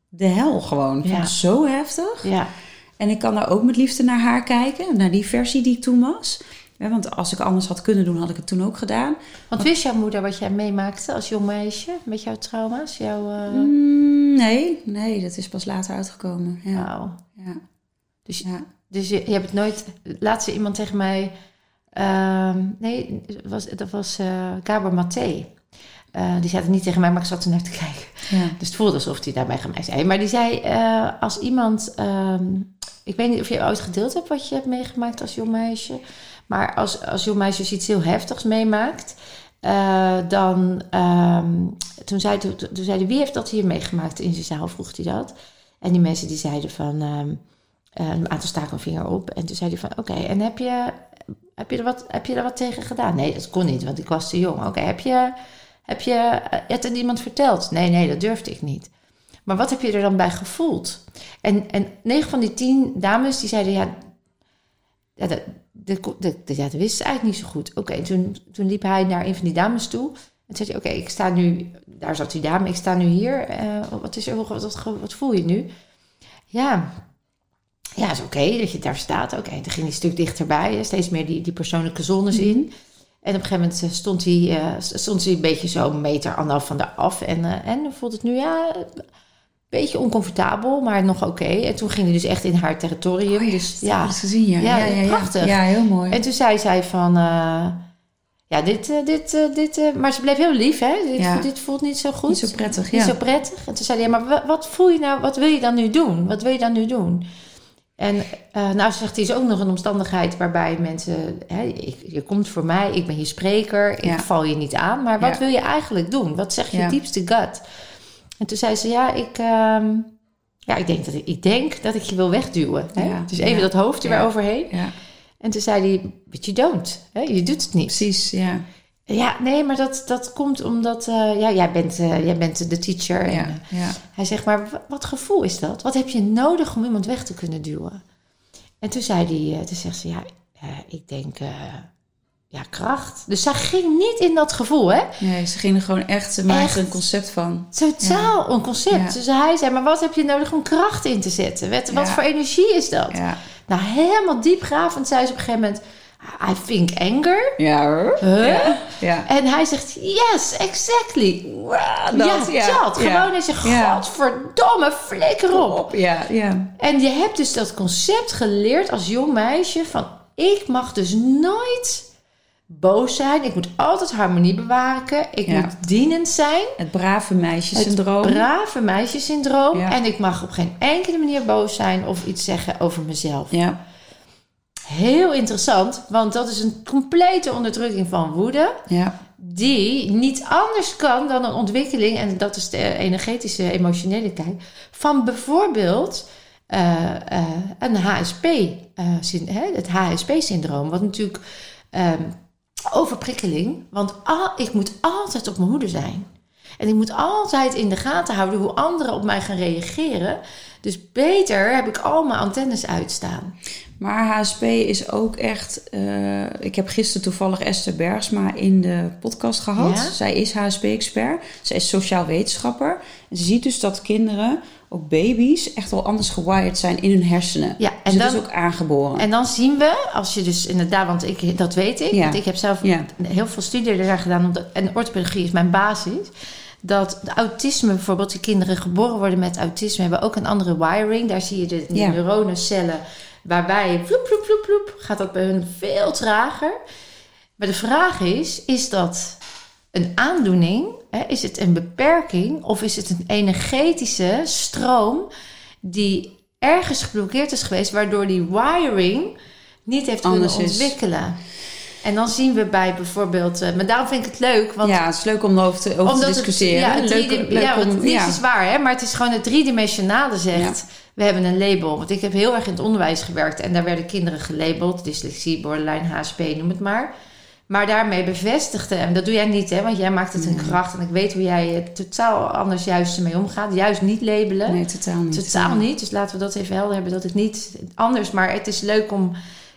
de hel gewoon. Ik vond Ja. het zo heftig. Ja, En ik kan daar ook met liefde naar haar kijken, naar die versie die ik toen was. Ja, want als ik anders had kunnen doen, had ik het toen ook gedaan. want wist jouw moeder wat jij meemaakte als jong meisje met jouw trauma's? Jouw, eh, Mm, nee, nee, dat is pas later uitgekomen. Ja, wauw. ja, Dus, ja. Dus je, je hebt het nooit. Laatst zei iemand tegen mij. ehm, nee, dat was, dat was eh Gabor Maté. Eh, die zei het niet tegen mij, maar ik zat er naar te kijken. ja. Dus het voelde alsof hij daarbij mij zei. Maar die zei, eh, als iemand... ehm, ik weet niet of je ooit gedeeld hebt wat je hebt meegemaakt als jong meisje. Maar als, als jong meisje iets heel heftigs meemaakt... dan... ehm, toen, zei, toen, toen zei hij, wie heeft dat hier meegemaakt in zijn zaal? Vroeg hij dat. En die mensen die zeiden van... eh, een aantal staken vinger op. En toen zei hij van, oké, en heb je, heb, je er wat, heb je er wat tegen gedaan? Nee, dat kon niet, want ik was te jong. Oké, heb je... Heb je eh, het aan iemand verteld? Nee, nee, dat durfde ik niet. Maar wat heb je er dan bij gevoeld? En, en 9 van die 10 dames die zeiden ja, ja, dat, dat, dat, ja, dat wist ze eigenlijk niet zo goed. Oké, toen, toen liep hij naar een van die dames toe. En zei hij, oké, ik sta nu, daar zat die dame, ik sta nu hier. eh, wat, is er, wat, wat voel je nu? Ja, ja, is oké dat je daar staat. Oké, toen ging hij een stuk dichterbij, hè, steeds meer die, die persoonlijke zones in. En op een gegeven moment eh, stond hij, eh, stond hij een beetje zo een meter anderhalf van de af. En, eh, en voelt het nu ja, een beetje oncomfortabel, maar nog oké. En toen ging hij dus echt in haar territorium. Oh ja, dus ja. ik eens gezien, ja. Ja, Ja, ja, ja, prachtig. Ja, heel mooi. En toen zei zij van, eh, ja, dit, eh, dit, eh, dit, eh, maar ze bleef heel lief, hè? Dit, Ja. dit voelt niet zo goed. Niet zo prettig, Niet ja. zo prettig. En toen zei hij, ja, maar wa- wat voel je nou, wat wil je dan nu doen? Wat wil je dan nu doen? En eh, nou zegt hij, is ook nog een omstandigheid waarbij mensen, hè, ik, je komt voor mij, ik ben je spreker, ik val je niet aan, maar wat Ja. wil je eigenlijk doen? Wat zegt je Ja. diepste gut? En toen zei ze, ja, ik, ehm, ja, ik, denk dat ik, ik denk dat ik je wil wegduwen. Hè? Dus even dat hoofd er weer overheen. Ja, En toen zei hij, but you don't. Hè? Je doet het niet. precies, ja. Ja, nee, maar dat, dat komt omdat eh, ja, jij, bent, eh, jij bent de teacher. En, Ja, eh, ja. hij zegt, maar wa- wat gevoel is dat? Wat heb je nodig om iemand weg te kunnen duwen? En toen zei hij, eh, toen zegt ze, ja, eh, ik denk, eh, ja, kracht. Dus zij ging niet in dat gevoel, hè? Nee, ze gingen gewoon echt, ze er een concept van. Totaal een concept. Dus hij zei, maar wat heb je nodig om kracht in te zetten? Wat, wat voor energie is dat? Ja, Nou, helemaal diepgravend zei ze op een gegeven moment... I think anger. Ja. Huh? Ja. ja. En hij zegt, yes, exactly. dat, ja, ja, dat. ja. Gewoon, hij zegt, Ja. godverdomme, flikker op. Ja, ja. En je hebt dus dat concept geleerd als jong meisje van, ik mag dus nooit boos zijn. Ik moet altijd harmonie bewaken. Ik Ja. moet dienend zijn. Het brave meisjesyndroom. Het brave meisjesyndroom. Ja. En ik mag op geen enkele manier boos zijn of iets zeggen over mezelf. ja. Heel interessant, want dat is een complete onderdrukking van woede. Ja. Die niet anders kan dan een ontwikkeling, en dat is de energetische, emotionele kijk, van bijvoorbeeld eh, eh, een HSP, eh, het HSP-syndroom. Wat natuurlijk ehm, overprikkeling, want al, ik moet altijd op mijn hoede zijn. En ik moet altijd in de gaten houden hoe anderen op mij gaan reageren. Dus beter heb ik al mijn antennes uitstaan. Maar HSP is ook echt. eh, ik heb gisteren toevallig Esther Bergsma in de podcast gehad. Ja? Zij is HSP-expert. Zij is sociaal wetenschapper. En ze ziet dus dat kinderen, ook baby's, echt wel anders gewired zijn in hun hersenen. Ja, en dus dat is ook aangeboren. En dan zien we, als je dus inderdaad, want ik, dat weet ik, Ja. want ik heb zelf Ja. heel veel studie daar gedaan, en orthopedagogie is mijn basis. Dat autisme, bijvoorbeeld, die kinderen geboren worden met autisme, hebben ook een andere wiring. Daar zie je de, de Ja. neuronencellen, waarbij vloep, vloep, vloep, vloep, gaat dat bij hun veel trager. Maar de vraag is, is dat een aandoening? Hè? Is het een beperking? Of is het een energetische stroom die ergens geblokkeerd is geweest, waardoor die wiring niet heeft kunnen Anders is. En dan zien we bij bijvoorbeeld, eh, maar daarom vind ik het leuk, want ja, het is leuk om erover te, over te het- discussiëren. ja, het leuk, leuk ja, want om, niks ja. is waar, hè? maar het is gewoon het driedimensionale zegt. We hebben een label. Want ik heb heel erg in het onderwijs gewerkt en daar werden kinderen gelabeld. Dyslexie, borderline, HSP, noem het maar. Maar daarmee bevestigde, en dat doe jij niet, hè? want jij maakt het een kracht. En ik weet hoe jij er totaal anders juist ermee omgaat. Juist niet labelen. Nee, totaal niet. Totaal niet. Dus laten we dat even helder hebben. Dat het niet anders. Maar het is leuk om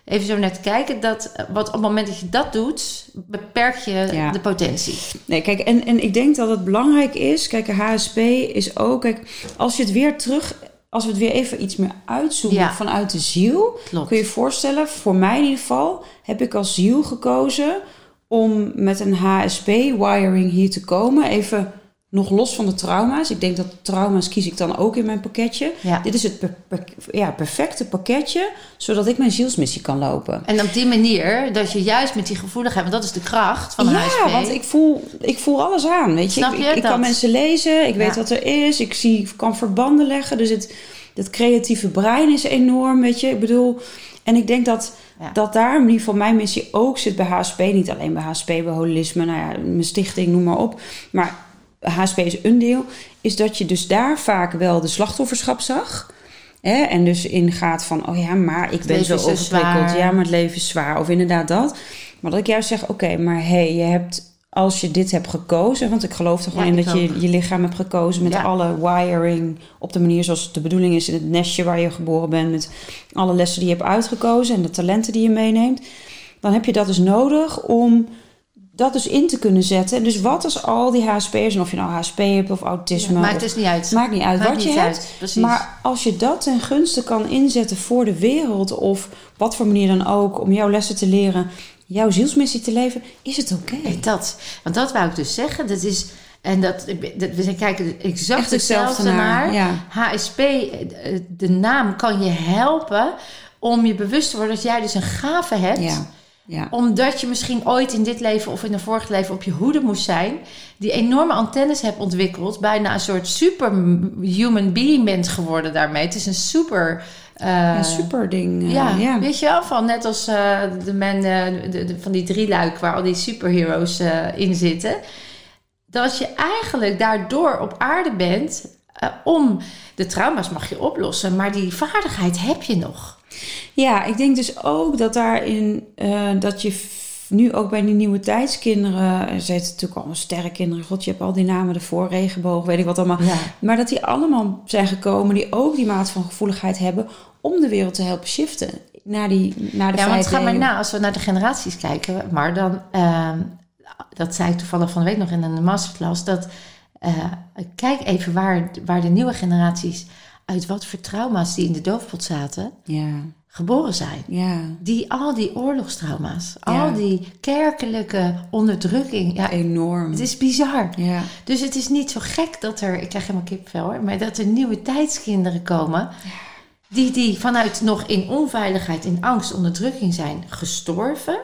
even zo naar te kijken. Dat eh, wat op het moment dat je dat doet, beperk je Ja. de potentie. Nee, kijk, en, en ik denk dat het belangrijk is. Kijk, HSP is ook. Kijk, als je het weer terug. Als we het weer even iets meer uitzoomen Ja. vanuit de ziel. Klopt. Kun je je voorstellen, voor mij in ieder geval, heb ik als ziel gekozen om met een HSP-wiring hier te komen. Even nog los van de trauma's. Ik denk dat trauma's kies ik dan ook in mijn pakketje. Ja. Dit is het per- per- ja, perfecte pakketje, zodat ik mijn zielsmissie kan lopen. En op die manier, dat je juist met die gevoeligheid, want dat is de kracht van ja, HSP. want ik voel, ik voel alles aan. Weet je? Snap ik, je ik, ik kan mensen lezen, ik weet Ja. wat er is, ik zie, kan verbanden leggen. Dus het, het creatieve brein is enorm, weet je. Ik bedoel, en ik denk dat, Ja. dat daar in ieder geval mijn missie ook zit bij HSP. Niet alleen bij HSP, bij holisme, nou ja, mijn stichting, noem maar op. Maar HSP is een deel. Is dat je dus daar vaak wel de slachtofferschap zag. Hè? En dus ingaat van, oh ja, maar ik ben zo zo overprikkeld. Ja, maar het leven is zwaar. Of inderdaad dat. Maar dat ik juist zeg, oké, maar hé, hey, je hebt... Als je dit hebt gekozen, want ik geloof er gewoon Ja, in dat je je lichaam hebt gekozen met Ja. alle wiring op de manier zoals het de bedoeling is in het nestje waar je geboren bent, met alle lessen die je hebt uitgekozen en de talenten die je meeneemt, dan heb je dat dus nodig om dat dus in te kunnen zetten. En dus wat als al die HSP'ers, en of je nou HSP hebt of autisme, Maakt of- dus niet uit. maakt niet uit Maakt wat je niet hebt. uit, precies. Maar als je dat ten gunste kan inzetten voor de wereld, of wat voor manier dan ook, om jouw lessen te leren, jouw zielsmissie te leven, is het oké. Dat. Want dat wou ik dus zeggen. Dat is, en dat, dat we kijken exact Echt hetzelfde hetzelfde naar, naar. ja. HSP, eh, de naam kan je helpen om je bewust te worden dat jij dus een gave hebt. Ja, ja. Omdat je misschien ooit in dit leven of in een vorig leven op je hoede moest zijn. Die enorme antennes hebt ontwikkeld. Bijna een soort superhuman being bent geworden daarmee. Het is een super... eh, Een super ding. eh, ja, weet je wel, van net als eh, de eh, de, de- van die drie luik waar al die superheroes in zitten. Dat je eigenlijk daardoor op aarde bent om de trauma's mag je oplossen, maar die vaardigheid heb je nog. Ja, ik denk dus ook dat daarin eh, dat je nu ook bij die nieuwe tijdskinderen, er zitten natuurlijk allemaal sterrenkinderen, god, je hebt al die namen ervoor, regenboog, weet ik wat allemaal. Ja. Maar dat die allemaal zijn gekomen die ook die maat van gevoeligheid hebben om de wereld te helpen shiften naar, die, naar de Ja, want ga maar na, als we naar de generaties kijken, maar dan, ehm, dat zei ik toevallig van de week nog in een masterclass, dat eh, kijk even waar, waar de nieuwe generaties, uit wat voor trauma's die in de doofpot zaten, Ja, geboren zijn. Ja, Die, al die oorlogstrauma's, Ja. al die kerkelijke onderdrukking. Ja, enorm. het is bizar. Ja, Dus het is niet zo gek dat er, ik krijg helemaal kipvel hoor, maar dat er nieuwe tijdskinderen komen. Die, die vanuit nog in onveiligheid, in angst, onderdrukking zijn gestorven.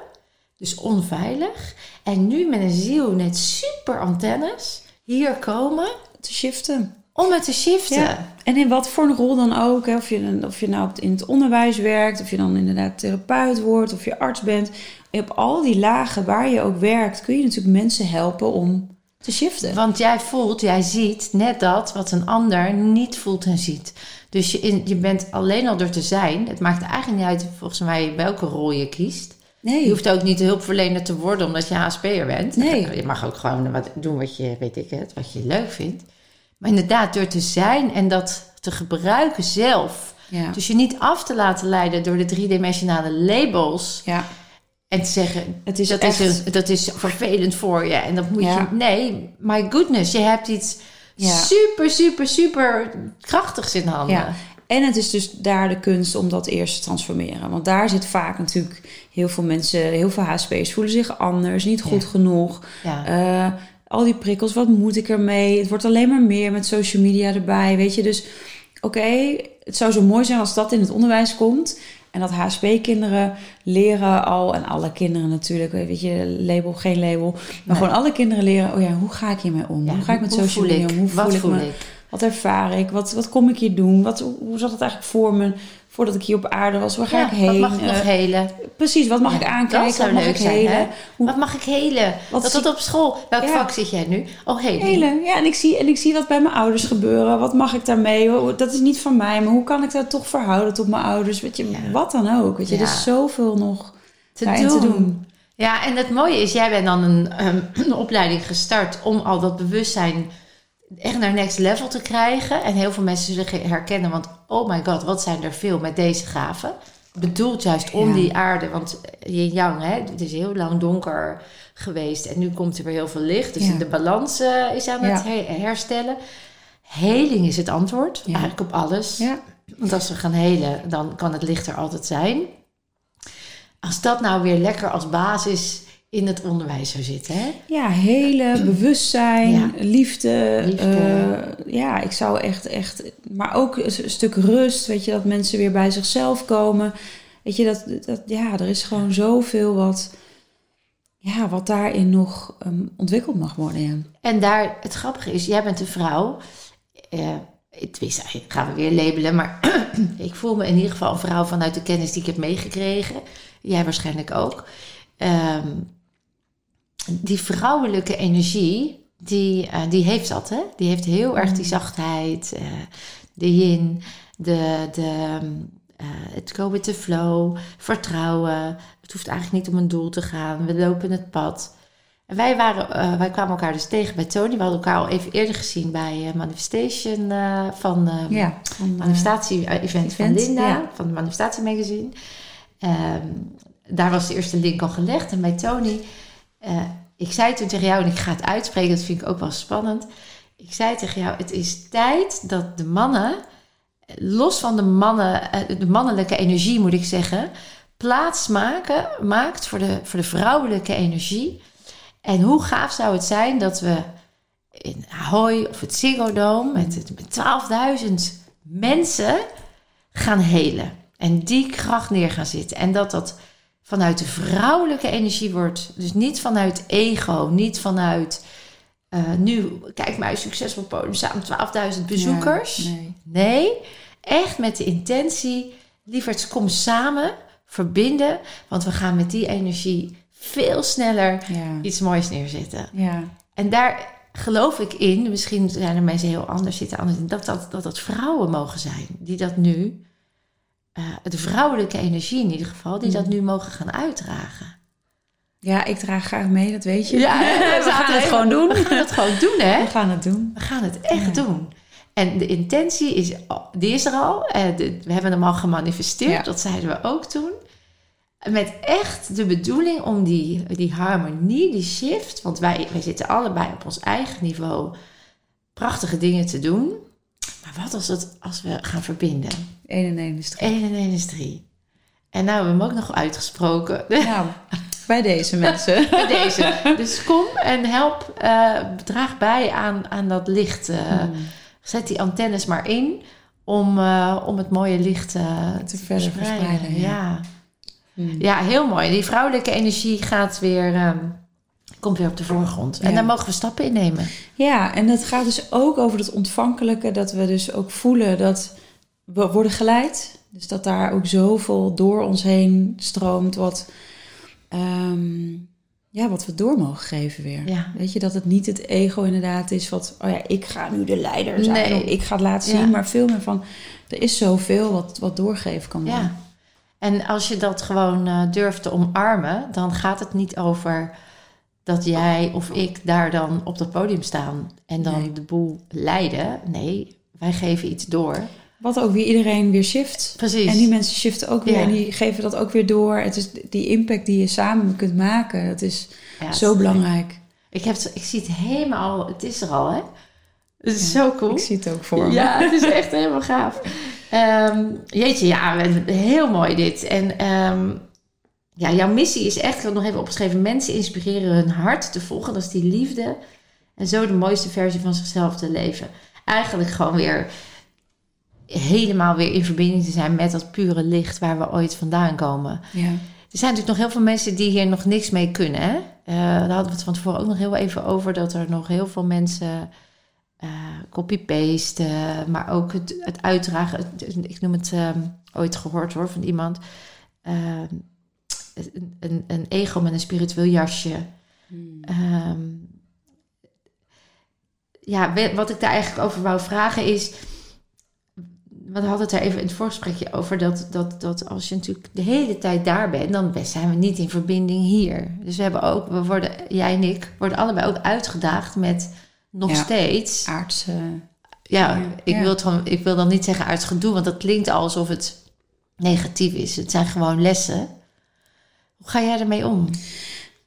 Dus onveilig. En nu met een ziel net super antennes hier komen te shiften. Om het te shiften. Ja. En in wat voor een rol dan ook. Hè? Of, je, of je nou in het onderwijs werkt, of je dan inderdaad therapeut wordt, of je arts bent. Op al die lagen waar je ook werkt, kun je natuurlijk mensen helpen om te shiften. Want jij voelt, jij ziet net dat wat een ander niet voelt en ziet. Dus je, in, je bent alleen al door te zijn. Het maakt eigenlijk niet uit volgens mij welke rol je kiest. Nee, Je hoeft ook niet hulpverlener te worden omdat je HSP'er bent. Nee. Je mag ook gewoon wat doen wat je, weet ik het, wat je leuk vindt. Maar inderdaad, door te zijn en dat te gebruiken zelf. ja. Dus je niet af te laten leiden door de driedimensionale labels. ja, En te zeggen, het is dat, echt... is, dat is vervelend voor je. En dat moet Ja. je... Nee, my goodness, je hebt iets super, super, super krachtigs in handen. En het is dus daar de kunst om dat eerst te transformeren. Want daar zit vaak natuurlijk heel veel mensen, heel veel HSP'ers voelen zich anders, niet goed genoeg. Ja. Eh, al die prikkels, wat moet ik ermee? Het wordt alleen maar meer met social media erbij, weet je. Dus oké, het zou zo mooi zijn als dat in het onderwijs komt. En dat HSP-kinderen leren al, en alle kinderen natuurlijk, weet je, label, geen label. Maar Nee. gewoon alle kinderen leren, oh ja, hoe ga ik hiermee om? Ja, hoe ga ik met social media om? Hoe voel Wat ik voel me? ik? Wat ervaar ik? Wat, wat kom ik hier doen? Wat, hoe zat het eigenlijk voor me voordat ik hier op aarde was? Waar ga Ja, ik heen? Wat mag ik nog Eh, helen? precies, wat mag Ja, ik aankijken? dat zou wat mag leuk ik zijn, helen? hè? Hoe- Wat mag ik helen? Wat dat zie- dat op school. Welk Ja. vak zit jij nu? Oh, helen. Helen, ja, en ik, zie, en ik zie wat bij mijn ouders gebeuren. Wat mag ik daarmee? Dat is niet van mij, maar hoe kan ik dat toch verhouden tot mijn ouders? Weet je, wat dan ook. Weet je, er is zoveel nog Te doen. te doen. Ja, en het mooie is, jij bent dan een, een opleiding gestart om al dat bewustzijn echt naar next level te krijgen. En heel veel mensen zullen herkennen, want oh my god, wat zijn er veel met deze gaven. Bedoeld juist om Ja. die aarde, want yin yang, hè, het is heel lang donker geweest en nu komt er weer heel veel licht. Dus Ja. de balans eh, is aan het herstellen. Heling is het antwoord, eigenlijk op alles. Want als we gaan helen, dan kan het licht er altijd zijn. Als dat nou weer lekker als basis in het onderwijs zou zitten, hè? Ja, hele bewustzijn, Ja. liefde. Liefde. eh, ja, ik zou echt, echt... Maar ook een stuk rust, weet je. Dat mensen weer bij zichzelf komen. Weet je, dat, dat, ja, er is gewoon zoveel wat... Ja, wat daarin nog ehm, ontwikkeld mag worden, ja. En daar, het grappige is, jij bent een vrouw. Eh, het wist gaan we weer labelen, maar ik voel me in ieder geval een vrouw vanuit de kennis die ik heb meegekregen. Jij waarschijnlijk ook. Ehm, die vrouwelijke energie, die, eh, die heeft dat, hè? Die heeft heel erg die zachtheid, eh, de yin, de, de, eh, het go with the flow, vertrouwen. Het hoeft eigenlijk niet om een doel te gaan. We lopen het pad. En wij, waren, wij kwamen elkaar dus tegen bij Tony. We hadden elkaar al even eerder gezien bij Manifestation van Ja, van, manifestatie-event van Linda, ja. van het Manifestatie-magazine. Ehm, daar was de eerste link al gelegd. En bij Tony, eh, ik zei toen tegen jou, en ik ga het uitspreken, dat vind ik ook wel spannend. Ik zei tegen jou, het is tijd dat de mannen, los van de, mannen, eh, de mannelijke energie moet ik zeggen, plaats maken, maakt voor de, voor de vrouwelijke energie. En hoe gaaf zou het zijn dat we in Ahoy of het Ziggo met, met 12.000 mensen gaan helen. En die kracht neer gaan zitten. En dat dat vanuit de vrouwelijke energie wordt. Dus niet vanuit ego, niet vanuit... eh, nu, kijk mij, succesvol podium, samen 12.000 bezoekers. Nee. Nee, echt met de intentie, lieverds kom samen, verbinden. Want we gaan met die energie veel sneller Ja, iets moois neerzetten. ja, En daar geloof ik in, misschien zijn er mensen heel anders zitten, anders in, dat dat, dat dat vrouwen mogen zijn. Die dat nu, eh, de vrouwelijke energie in ieder geval, die dat nu mogen gaan uitdragen. ja, ik draag graag mee, dat weet je. Ja, we gaan het gewoon doen. We gaan het gewoon doen, hè? We gaan het doen. We gaan het echt Ja. doen. En de intentie is, die is er al. Eh, we hebben hem al gemanifesteerd. Ja. Dat zeiden we ook toen. Met echt de bedoeling om die, die harmonie, die shift. Want wij, wij zitten allebei op ons eigen niveau prachtige dingen te doen. Maar wat als, het, als we gaan verbinden? 1 en 1 is 3. 1 en 1 is 3. En nou hebben we hem ook nog uitgesproken. Nou, bij deze mensen. Bij deze. Dus kom en help, uh, draag bij aan, aan dat licht. Uh, Zet die antennes maar in om, uh, om het mooie licht te verder verspreiden. ja. Ja. Hmm. ja. heel mooi. Die vrouwelijke energie gaat weer... Um, komt weer op de voorgrond. En daar mogen we stappen in nemen. Ja, en dat gaat dus ook over het ontvankelijke. Dat we dus ook voelen dat we worden geleid. Dus dat daar ook zoveel door ons heen stroomt. Wat, um, ja, wat we door mogen geven weer. Ja. Weet je, dat het niet het ego inderdaad is wat... Oh ja, ik ga nu de leider zijn. Nee. ik ga het laten zien. Maar veel meer van... Er is zoveel wat, wat doorgeven kan worden. Ja. En als je dat gewoon uh, durft te omarmen... dan gaat het niet over dat jij of ik daar dan op dat podium staan en dan de boel leiden. Nee, wij geven iets door. Wat ook weer iedereen weer shift. Precies. En die mensen shiften ook weer en die geven dat ook weer door. Het is die impact die je samen kunt maken, dat is zo belangrijk. Ik, heb, ik zie het helemaal, het is er al hè. Het is zo cool. Ik zie het ook voor me. Ja, het is echt helemaal gaaf. Um, jeetje, ja, heel mooi dit. En um, ja, jouw missie is echt, ik heb nog even opgeschreven, mensen inspireren hun hart te volgen. Dat is die liefde. En zo de mooiste versie van zichzelf te leven. Eigenlijk gewoon weer helemaal weer in verbinding te zijn met dat pure licht waar we ooit vandaan komen. Ja. Er zijn natuurlijk nog heel veel mensen die hier nog niks mee kunnen. Hè? Uh, daar hadden we het van tevoren ook nog heel even over dat er nog heel veel mensen uh, copy-pasten, maar ook het, het uitdragen. ik noem het uh, ooit gehoord hoor van iemand. Ehm, een, een, een, ego met een spiritueel jasje. Hmm. Ehm, ja, wat ik daar eigenlijk over wou vragen is. We hadden het daar even in het voorgesprekje over dat, dat, dat als je natuurlijk de hele tijd daar bent, dan zijn we niet in verbinding hier. Dus we hebben ook, we worden, jij en ik, worden allebei ook uitgedaagd met nog steeds. Aardse. Ja, ik, Wil het ik wil dan niet zeggen aards gedoe, want dat klinkt alsof het negatief is. Het zijn gewoon lessen hoe ga jij ermee om?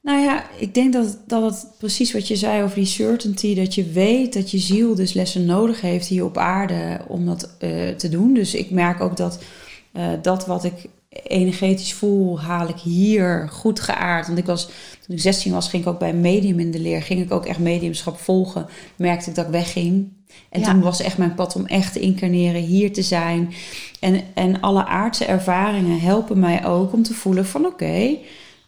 Nou ja, ik denk dat, dat het precies wat je zei over die certainty, dat je weet dat je ziel dus lessen nodig heeft hier op aarde om dat uh, te doen. Dus ik merk ook dat uh, dat wat ik energetisch voel, haal ik hier goed geaard. Want ik was, toen ik 16 was, ging ik ook bij een medium in de leer. Ging ik ook echt mediumschap volgen. Merkte ik dat ik wegging. En toen was echt mijn pad om echt te incarneren, hier te zijn. En, en alle aardse ervaringen helpen mij ook om te voelen van oké,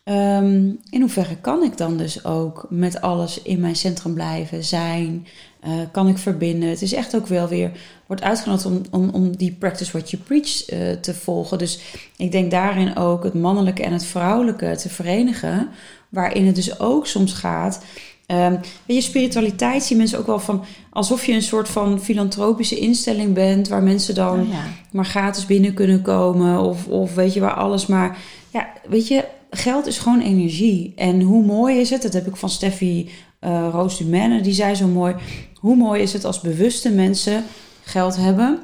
ehm, in hoeverre kan ik dan dus ook met alles in mijn centrum blijven, zijn, uh, kan ik verbinden. Het is echt ook wel weer, wordt uitgenodigd om, om, om die practice what you preach uh, te volgen. Dus ik denk daarin ook het mannelijke en het vrouwelijke te verenigen. Waarin het dus ook soms gaat Um, weet je, spiritualiteit zien mensen ook wel van alsof je een soort van filantropische instelling bent, waar mensen dan oh maar gratis binnen kunnen komen. Of, of weet je, waar alles maar. Ja, weet je, geld is gewoon energie. En hoe mooi is het? Dat heb ik van Steffi uh, Roos Dumene, die zei zo mooi. Hoe mooi is het als bewuste mensen geld hebben,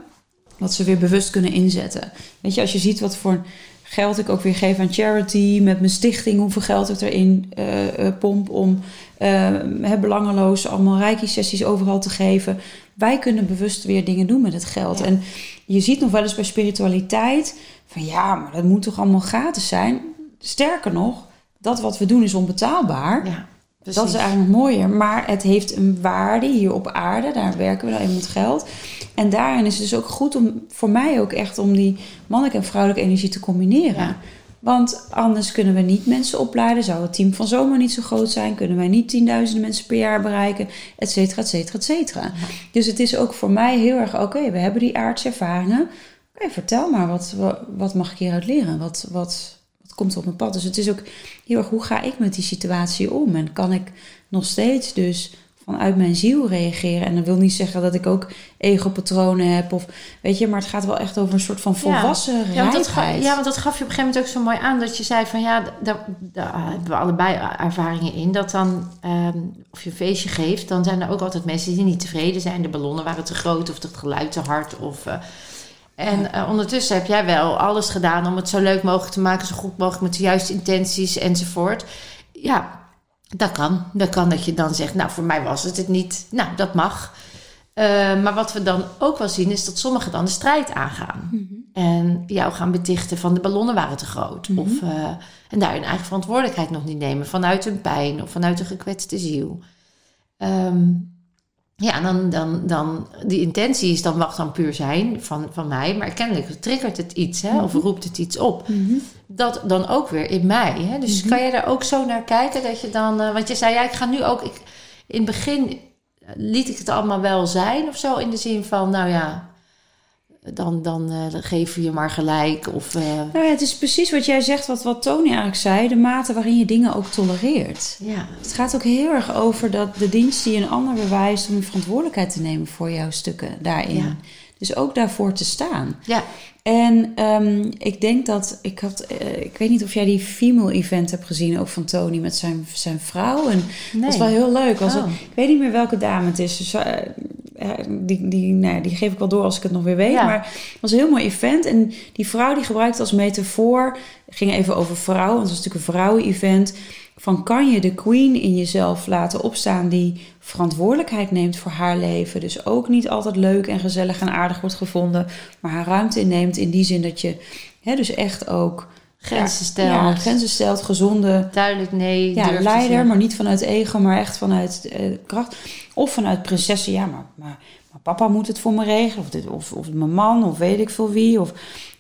wat ze weer bewust kunnen inzetten. Weet je, als je ziet wat voor geld ik ook weer geef aan charity, met mijn stichting, hoeveel geld ik erin uh, pomp om uh, belangeloos allemaal reiki-sessies overal te geven. Wij kunnen bewust weer dingen doen met het geld. En je ziet nog wel eens bij spiritualiteit van ja, maar dat moet toch allemaal gratis zijn. Sterker nog, dat wat we doen is onbetaalbaar. Ja. Dat is eigenlijk mooier. Maar het heeft een waarde hier op aarde. Daar werken we dan in met geld. En daarin is het dus ook goed om voor mij ook echt om die mannelijke en vrouwelijke energie te combineren. Want anders kunnen we niet mensen opleiden. Zou het team van zomer niet zo groot zijn? Kunnen wij niet tienduizenden mensen per jaar bereiken? Et cetera, et cetera, et cetera. Dus het is ook voor mij heel erg oké. we hebben die aardse ervaringen. Oké, vertel maar. Wat, wat, mag ik hieruit leren? Wat, wat, wat komt op mijn pad? Dus het is ook heel erg hoe ga ik met die situatie om? En kan ik nog steeds dus vanuit mijn ziel reageren. En dat wil niet zeggen dat ik ook ego-patronen heb. Of, weet je, maar het gaat wel echt over een soort van volwassen ja. Ja, want dat, ja, want dat gaf je op een gegeven moment ook zo mooi aan. Dat je zei van ja, daar, daar hebben we allebei ervaringen in. Dat dan, um, of je een feestje geeft, dan zijn er ook altijd mensen die niet tevreden zijn. De ballonnen waren te groot of het geluid te hard. Of, uh, en uh, ondertussen heb jij wel alles gedaan om het zo leuk mogelijk te maken, zo goed mogelijk met de juiste intenties enzovoort. Ja, dat kan. Dat kan dat je dan zegt, nou voor mij was het het niet. Nou, dat mag. Uh, maar wat we dan ook wel zien is dat sommigen dan de strijd aangaan. Mm -hmm. En jou gaan betichten van de ballonnen waren te groot. Mhm. Of, eh, en daar hun eigen verantwoordelijkheid nog niet nemen. Vanuit hun pijn of vanuit een gekwetste ziel. Ehm, ja, dan, dan, dan, die intentie is dan wacht dan puur zijn van, van mij. Maar kennelijk triggert het iets hè, of roept het iets op. Mhm. Dat dan ook weer in mij. Hè? Dus Mhm. kan je daar ook zo naar kijken dat je dan... eh, want je zei, ja, ik ga nu ook... Ik, in het begin liet ik het allemaal wel zijn of zo. In de zin van, nou ja, dan, dan eh, geef je je maar gelijk. Of, eh, Nou ja, het is precies wat jij zegt, wat, wat Tony eigenlijk zei. De mate waarin je dingen ook tolereert. ja, Het gaat ook heel erg over dat de dienst die een ander bewijst om je verantwoordelijkheid te nemen voor jouw stukken daarin. Ja. Dus ook daarvoor te staan. ja, En ehm, ik denk dat ik had, eh, ik weet niet of jij die female event hebt gezien, ook van Tony met zijn, zijn vrouw. En nee. dat was wel heel leuk. Was Oh. het- ik weet niet meer welke dame het is. Dus, eh, eh, die, die, nou die geef ik wel door als ik het nog weer weet. Ja. Maar het was een heel mooi event. En die vrouw die gebruikte als metafoor, ging even over vrouwen, want het was natuurlijk een vrouwen-event. Van kan je de queen in jezelf laten opstaan die verantwoordelijkheid neemt voor haar leven. Dus ook niet altijd leuk en gezellig en aardig wordt gevonden. Maar haar ruimte inneemt in die zin dat je hè, dus echt ook Grenzen stelt. Ja, grenzen stelt, gezonde Duidelijk nee. ja, leider, maar niet vanuit ego, maar echt vanuit eh, kracht. Of vanuit prinsessen, ja, maar, maar, maar papa moet het voor me regelen. Of, dit, of, of mijn man, of weet ik veel wie. Of,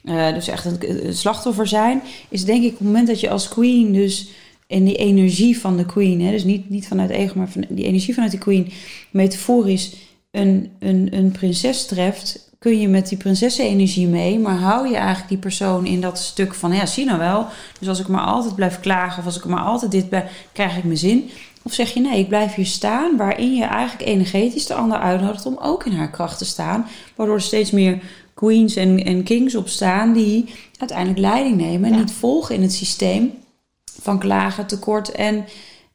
eh, dus echt een, een slachtoffer zijn. Is denk ik op het moment dat je als queen dus in die energie van de queen, hè, dus niet, niet vanuit ego, maar van die energie vanuit de queen, metaforisch een, een, een prinses treft, kun je met die prinsessenenergie mee, maar hou je eigenlijk die persoon in dat stuk van, ja, zie nou wel, dus als ik maar altijd blijf klagen of als ik maar altijd dit blijf, krijg ik mijn zin. Of zeg je nee, ik blijf hier staan, waarin je eigenlijk energetisch de ander uitnodigt om ook in haar kracht te staan, waardoor er steeds meer queens en, en kings opstaan die uiteindelijk leiding nemen en Ja. niet volgen in het systeem van klagen, tekort en,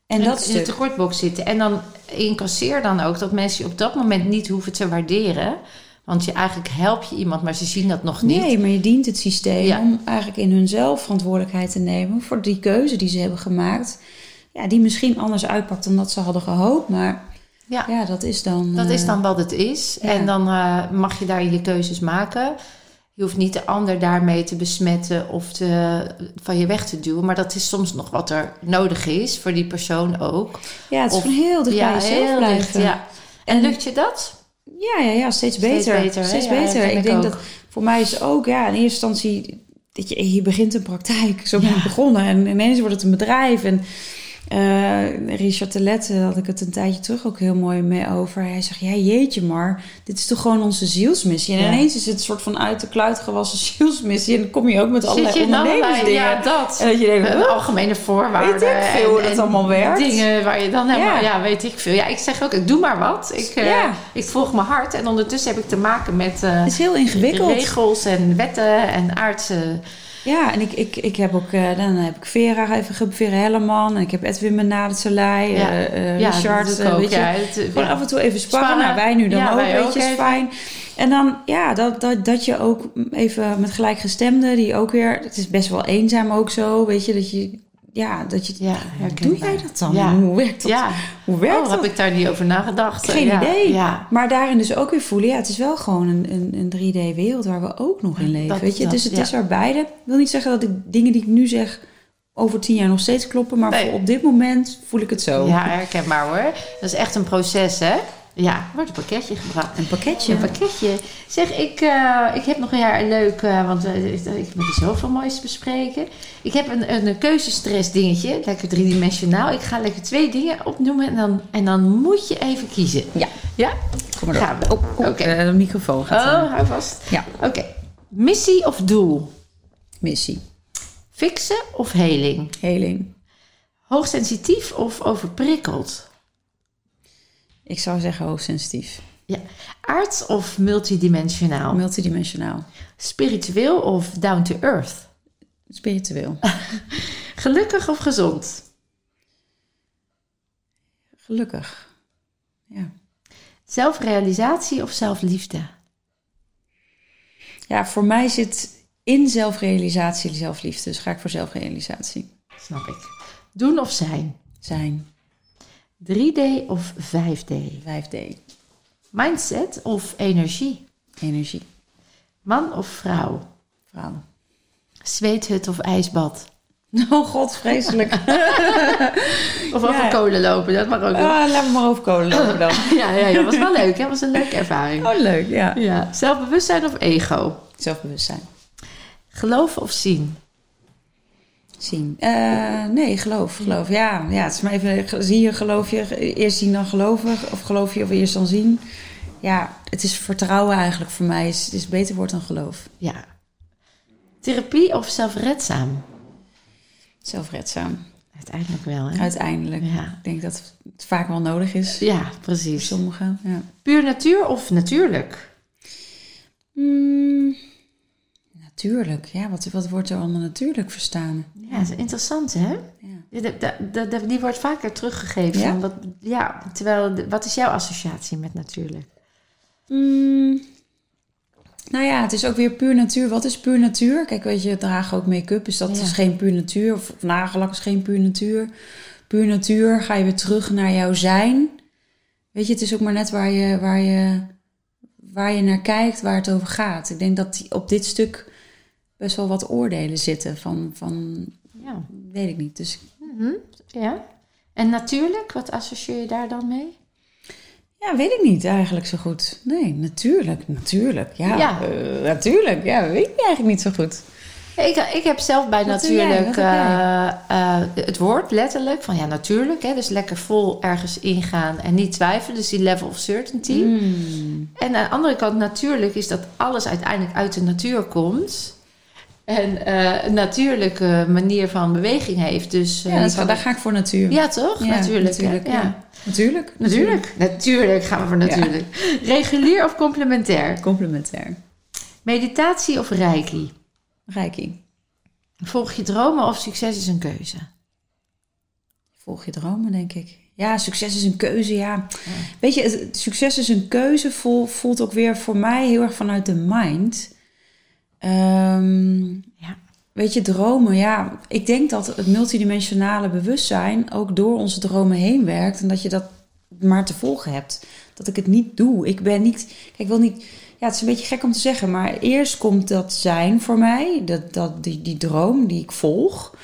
en dat in de tekortbox zitten. En dan incasseer dan ook dat mensen je op dat moment niet hoeven te waarderen. Want je eigenlijk help je iemand, maar ze zien dat nog niet. Nee, maar je dient het systeem Ja. om eigenlijk in hunzelf verantwoordelijkheid te nemen voor die keuze die ze hebben gemaakt. Ja, die misschien anders uitpakt dan dat ze hadden gehoopt. Maar Ja. ja, dat is dan. Dat is eh, dan wat het is. ja. En dan eh, mag je daar je keuzes maken. Je hoeft niet de ander daarmee te besmetten of te, van je weg te duwen. Maar dat is soms nog wat er nodig is voor die persoon ook. Ja, het is of- van heel dicht bij jezelf heel blijven. dicht, ja. En lukt je dat? Ja, ja, ja, steeds Steeds beter. beter, hè? Steeds Ja, beter. Ik ik denk ook. dat voor mij is ook, ja, in eerste instantie, dat je, je begint een praktijk. Zo ben Ja. ik begonnen. En ineens wordt het een bedrijf. En eh, Richard Telet had ik het een tijdje terug ook heel mooi mee over. Hij zegt, ja jeetje maar, dit is toch gewoon onze zielsmissie. En Ja. ineens is het een soort van uit de kluit gewassen zielsmissie. En dan kom je ook met allerlei Zit je ondernemersdingen. Ja, dat. En dat je denkt, Eh, algemene voorwaarden. Weet ik veel hoe dat allemaal werkt. Dingen waar je dan helemaal, ja. Ja. weet ik veel. Ja, ik zeg ook, ik doe maar wat. Ik, Ja. ik volg mijn hart. En ondertussen heb ik te maken met het is heel ingewikkeld. regels en wetten en aardse... Ja, en ik, ik, ik heb ook, eh, dan heb ik Vera, even Vera Helleman. En ik heb Edwin Benadetselij, Ja. ja, Richard. ook. weet je, Ja, het- Gewoon ja. af en toe even sparren. Sparren. Nou, wij nu dan Ja, ook, weet ook je, is even. fijn. En dan, ja, dat, dat, dat je ook even met gelijkgestemden, die ook weer... Het is best wel eenzaam ook zo, weet je, dat je... Ja, dat je... Ja, doe jij dat dan? Ja. Hoe werkt dat? Ja, Hoe werkt oh, dat? heb ik daar niet over nagedacht. Geen Ja, idee. Maar daarin dus ook weer voelen, ja, het is wel gewoon een, een, een 3D-wereld waar we ook nog in leven. Dat- weet je? dat- dus het is er beide. Ik wil niet zeggen dat ik dingen die ik nu zeg over tien jaar nog steeds kloppen, maar Nee. op dit moment voel ik het zo. ja, herkenbaar hoor. Dat is echt een proces, hè? Ja, wordt een pakketje gebracht. Een pakketje. Een pakketje. Zeg, ik, eh, ik heb nog een jaar een leuk, eh, want eh, ik heb er zoveel moois bespreken. Ik heb een, een keuzestress dingetje, lekker driedimensionaal. Ik ga lekker twee dingen opnoemen en dan, en dan moet je even kiezen. Ja. Ja? Kom maar door. Gaan we. Oh, oh, Oké. de microfoon gaat aan. Oh, hou vast. Ja. Oké. Missie of doel? Missie. Fixen of heling? Heling. Hoogsensitief of overprikkeld? Ik zou zeggen hoogsensitief. Ja. Aards of multidimensionaal? Multidimensionaal. Spiritueel of down to earth? Spiritueel. Gelukkig of gezond? Gelukkig. Ja. Zelfrealisatie of zelfliefde? ja, voor mij zit in zelfrealisatie zelfliefde. Dus ga ik voor zelfrealisatie. Snap ik. Doen of zijn? Zijn. 3D of 5D? 5D. Mindset of energie? Energie. Man of vrouw? Vrouw. Zweethut of ijsbad? Oh god, vreselijk. Of over Ja. kolen lopen, dat mag ook. Ah, laat me maar over kolen lopen dan. Ja, ja, dat was wel leuk. hè? Dat was een leuke ervaring. Oh, leuk, ja. Ja. Zelfbewustzijn of ego? Zelfbewustzijn. Geloven of zien? Zien. Eh, nee, geloof, geloof. Ja, ja, het is maar even, zie je, geloof je, eerst zien dan geloven, of geloof je of eerst dan zien. Ja, het is vertrouwen eigenlijk voor mij, is, is beter woord dan geloof. Ja. Therapie of zelfredzaam? Zelfredzaam, Uiteindelijk wel, hè? uiteindelijk. Ja. Ik denk dat het vaak wel nodig is Ja, voor precies. sommigen. Ja. Puur natuur of natuurlijk? Mm, natuurlijk, ja, wat, wat wordt er onder natuurlijk verstaan? Ja, dat is interessant, hè? Ja. Ja, de- de- de- de- die wordt vaker teruggegeven. Ja? Wat, ja, terwijl, wat is jouw associatie met natuurlijk? Mm, nou ja, het is ook weer puur natuur. Wat is puur natuur? Kijk, weet je, dragen ook make-up, dus dat Ja. is geen puur natuur. Of, of nagellak is geen puur natuur. Puur natuur, ga je weer terug naar jouw zijn. Weet je, het is ook maar net waar je, waar je, waar je naar kijkt, waar het over gaat. Ik denk dat die- op dit stuk best wel wat oordelen zitten van, van Ja. weet ik niet. Dus Mhm. ja. En natuurlijk, wat associeer je daar dan mee? ja, weet ik niet eigenlijk zo goed. Nee, natuurlijk, natuurlijk. Ja, Ja. eh, natuurlijk. Ja, weet ik eigenlijk niet zo goed. Ik, ik heb zelf bij natuurlijk jij? eh, eh, het woord letterlijk van ja, natuurlijk. Hè, dus lekker vol ergens ingaan en niet twijfelen. Dus die level of certainty. Mm. En aan de andere kant natuurlijk is dat alles uiteindelijk uit de natuur komt. En eh, een natuurlijke manier van beweging heeft. Dus, eh, Ja, dat, daar ga ik voor natuur. ja toch? Ja, natuurlijk. natuurlijk, ja. ja. Natuurlijk. Natuurlijk. Natuurlijk gaan we voor natuurlijk. Regulier of complementair? Complementair. Meditatie of reiki? Reiki. Volg je dromen of succes is een keuze? Volg je dromen, denk ik. Ja, succes is een keuze, ja. Weet je, het, succes is een keuze voel, voelt ook weer voor mij heel erg vanuit de mind. Ehm, Ja. Weet je, dromen, ja. Ik denk dat het multidimensionale bewustzijn ook door onze dromen heen werkt. En dat je dat maar te volgen hebt. Dat ik het niet doe. Ik ben niet... Kijk, ik wil niet... Ja, het is een beetje gek om te zeggen. Maar eerst komt dat zijn voor mij. Dat, dat, die, die droom die ik volg.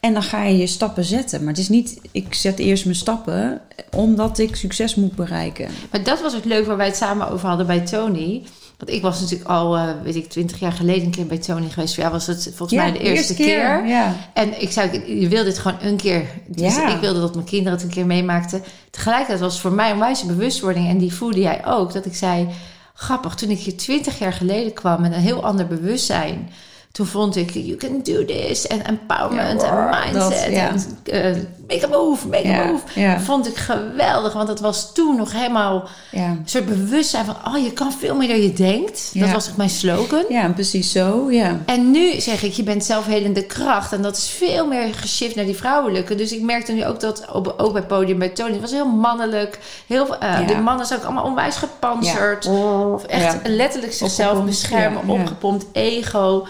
En dan ga je je stappen zetten. Maar het is niet... Ik zet eerst mijn stappen omdat ik succes moet bereiken. Maar dat was ook leuk waar wij het samen over hadden bij Tony. Want ik was natuurlijk al, eh, weet ik, twintig jaar geleden een keer bij Tony geweest. Jou was het volgens mij de eerste, keer. Ja. En ik zei, je wil dit gewoon een keer. Dus Ja. ik wilde dat mijn kinderen het een keer meemaakten. Tegelijkertijd was het voor mij een wijze bewustwording. En die voelde jij ook. Dat ik zei, grappig, toen ik hier twintig jaar geleden kwam met een heel ander bewustzijn. Toen vond ik, you can do this. En empowerment Ja, en mindset. ja. En eh, make a move, make a move. Vond ik geweldig. Want dat was toen nog helemaal Ja. een soort bewustzijn van... oh, je kan veel meer dan je denkt. Dat was ook mijn slogan. ja, precies zo. Ja. En nu zeg ik, je bent zelfhelende kracht. En dat is veel meer geshift naar die vrouwelijke. Dus ik merkte nu ook dat, ook ook bij Podium bij Tony... het was heel mannelijk. Heel, eh. De mannen zijn ook allemaal onwijs gepantserd. Of echt letterlijk zichzelf Opgepompt, beschermen, opgepompt ego.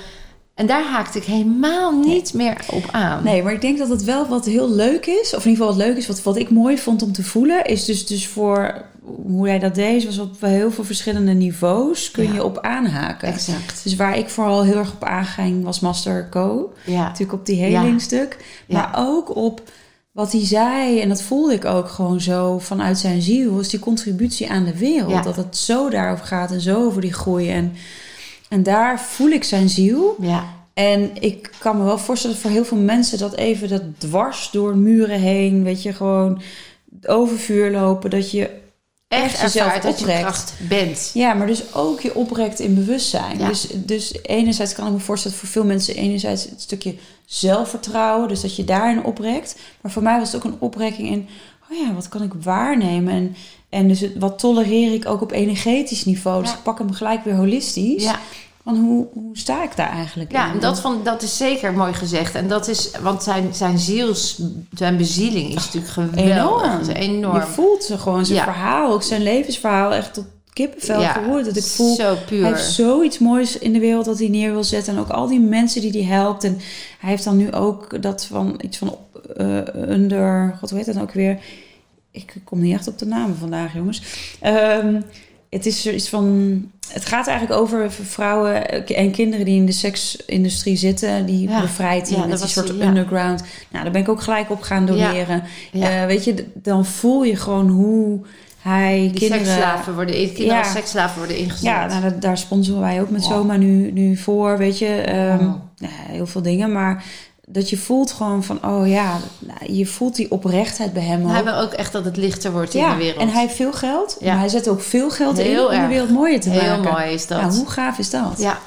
En daar haakte ik helemaal niet meer op aan. Nee, maar ik denk dat het wel wat heel leuk is. Of in ieder geval wat leuk is, wat, wat ik mooi vond om te voelen. Is dus, dus voor hoe jij dat deed, was op heel veel verschillende niveaus kun Ja. je op aanhaken. Exact. Dus waar ik vooral heel erg op aanging was Master Co. Ja. Natuurlijk op die helingstuk. Ja. Maar ook op wat hij zei, en dat voelde ik ook gewoon zo vanuit zijn ziel, is die contributie aan de wereld. Ja. Dat het zo daarover gaat en zo over die groei. En, en daar voel ik zijn ziel. Ja. En ik kan me wel voorstellen voor heel veel mensen dat even dat dwars door muren heen, weet je, gewoon over vuur lopen, dat je Echt jezelf dat je kracht bent. Ja, maar dus ook je oprekt in bewustzijn. Ja. Dus, dus enerzijds kan ik me voorstellen voor veel mensen enerzijds het stukje zelfvertrouwen, dus dat je daarin oprekt. Maar voor mij was het ook een oprekking in, oh ja, wat kan ik waarnemen? En, en dus het- wat tolereer ik ook op energetisch niveau? Dus Ja. ik pak hem gelijk weer holistisch. Ja. Van hoe, hoe sta ik daar eigenlijk Ja, in? en dat, vond, dat is zeker mooi gezegd. En dat is, want zijn, zijn ziels, zijn bezieling is natuurlijk geweldig. Enorm. Is enorm. Je voelt ze gewoon, zijn Ja. verhaal, ook zijn levensverhaal, echt tot kippenvel Ja. Dat ik voel, Zo puur. hij heeft zoiets moois in de wereld dat hij neer wil zetten. En ook al die mensen die hij helpt. En hij heeft dan nu ook dat van iets van eh, under, god hoe heet dat ook weer? Ik kom niet echt op de namen vandaag, jongens. Ehm, het is iets van. Het gaat eigenlijk over vrouwen en kinderen die in de seksindustrie zitten, die Ja. bevrijd die Ja, met een soort die, ja. underground. Nou, daar ben ik ook gelijk op gaan doneren. Eh, weet je, dan voel je gewoon hoe hij Die kinderen. seksslaven worden, in- kinderen als seksslaven worden ingezet. Ja, nou, daar sponsoren wij ook met. Soma nu, nu voor, weet je. Ehm, Oh. heel veel dingen, maar dat je voelt gewoon van, oh ja, nou, je voelt die oprechtheid bij hem ook. Hij wil ook echt dat het lichter wordt in ja, de wereld. en hij heeft veel geld, Ja. maar hij zet ook veel geld in Heel om de wereld mooier te Heel maken. mooi is dat. Nou, hoe gaaf is dat? Ja.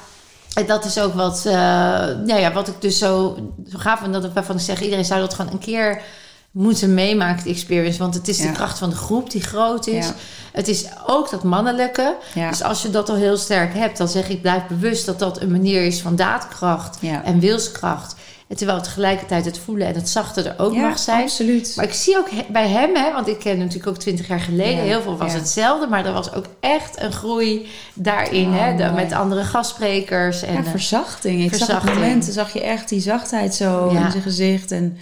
En dat is ook wat, nou ja, wat ik dus zo, zo gaaf vind. Dat, waarvan ik zeg, iedereen zou dat gewoon een keer moeten meemaken, de experience. Want het is Ja. de kracht van de groep die groot is. Ja. Het is ook dat mannelijke. Ja. Dus als je dat al heel sterk hebt, dan zeg ik, blijf bewust dat dat een manier is van daadkracht Ja. en wilskracht. En terwijl tegelijkertijd het voelen en het zachte er ook Ja, mag zijn. absoluut. Maar ik zie ook he- bij hem, hè, want ik ken hem natuurlijk ook twintig jaar geleden. Ja, Heel veel was ja. hetzelfde, maar er was ook echt een groei daarin. Oh, hè, de- mooi. met andere gastsprekers. En, eh, verzachting. Ik zag verzachting. op momenten zag je echt die zachtheid zo in zijn gezicht. En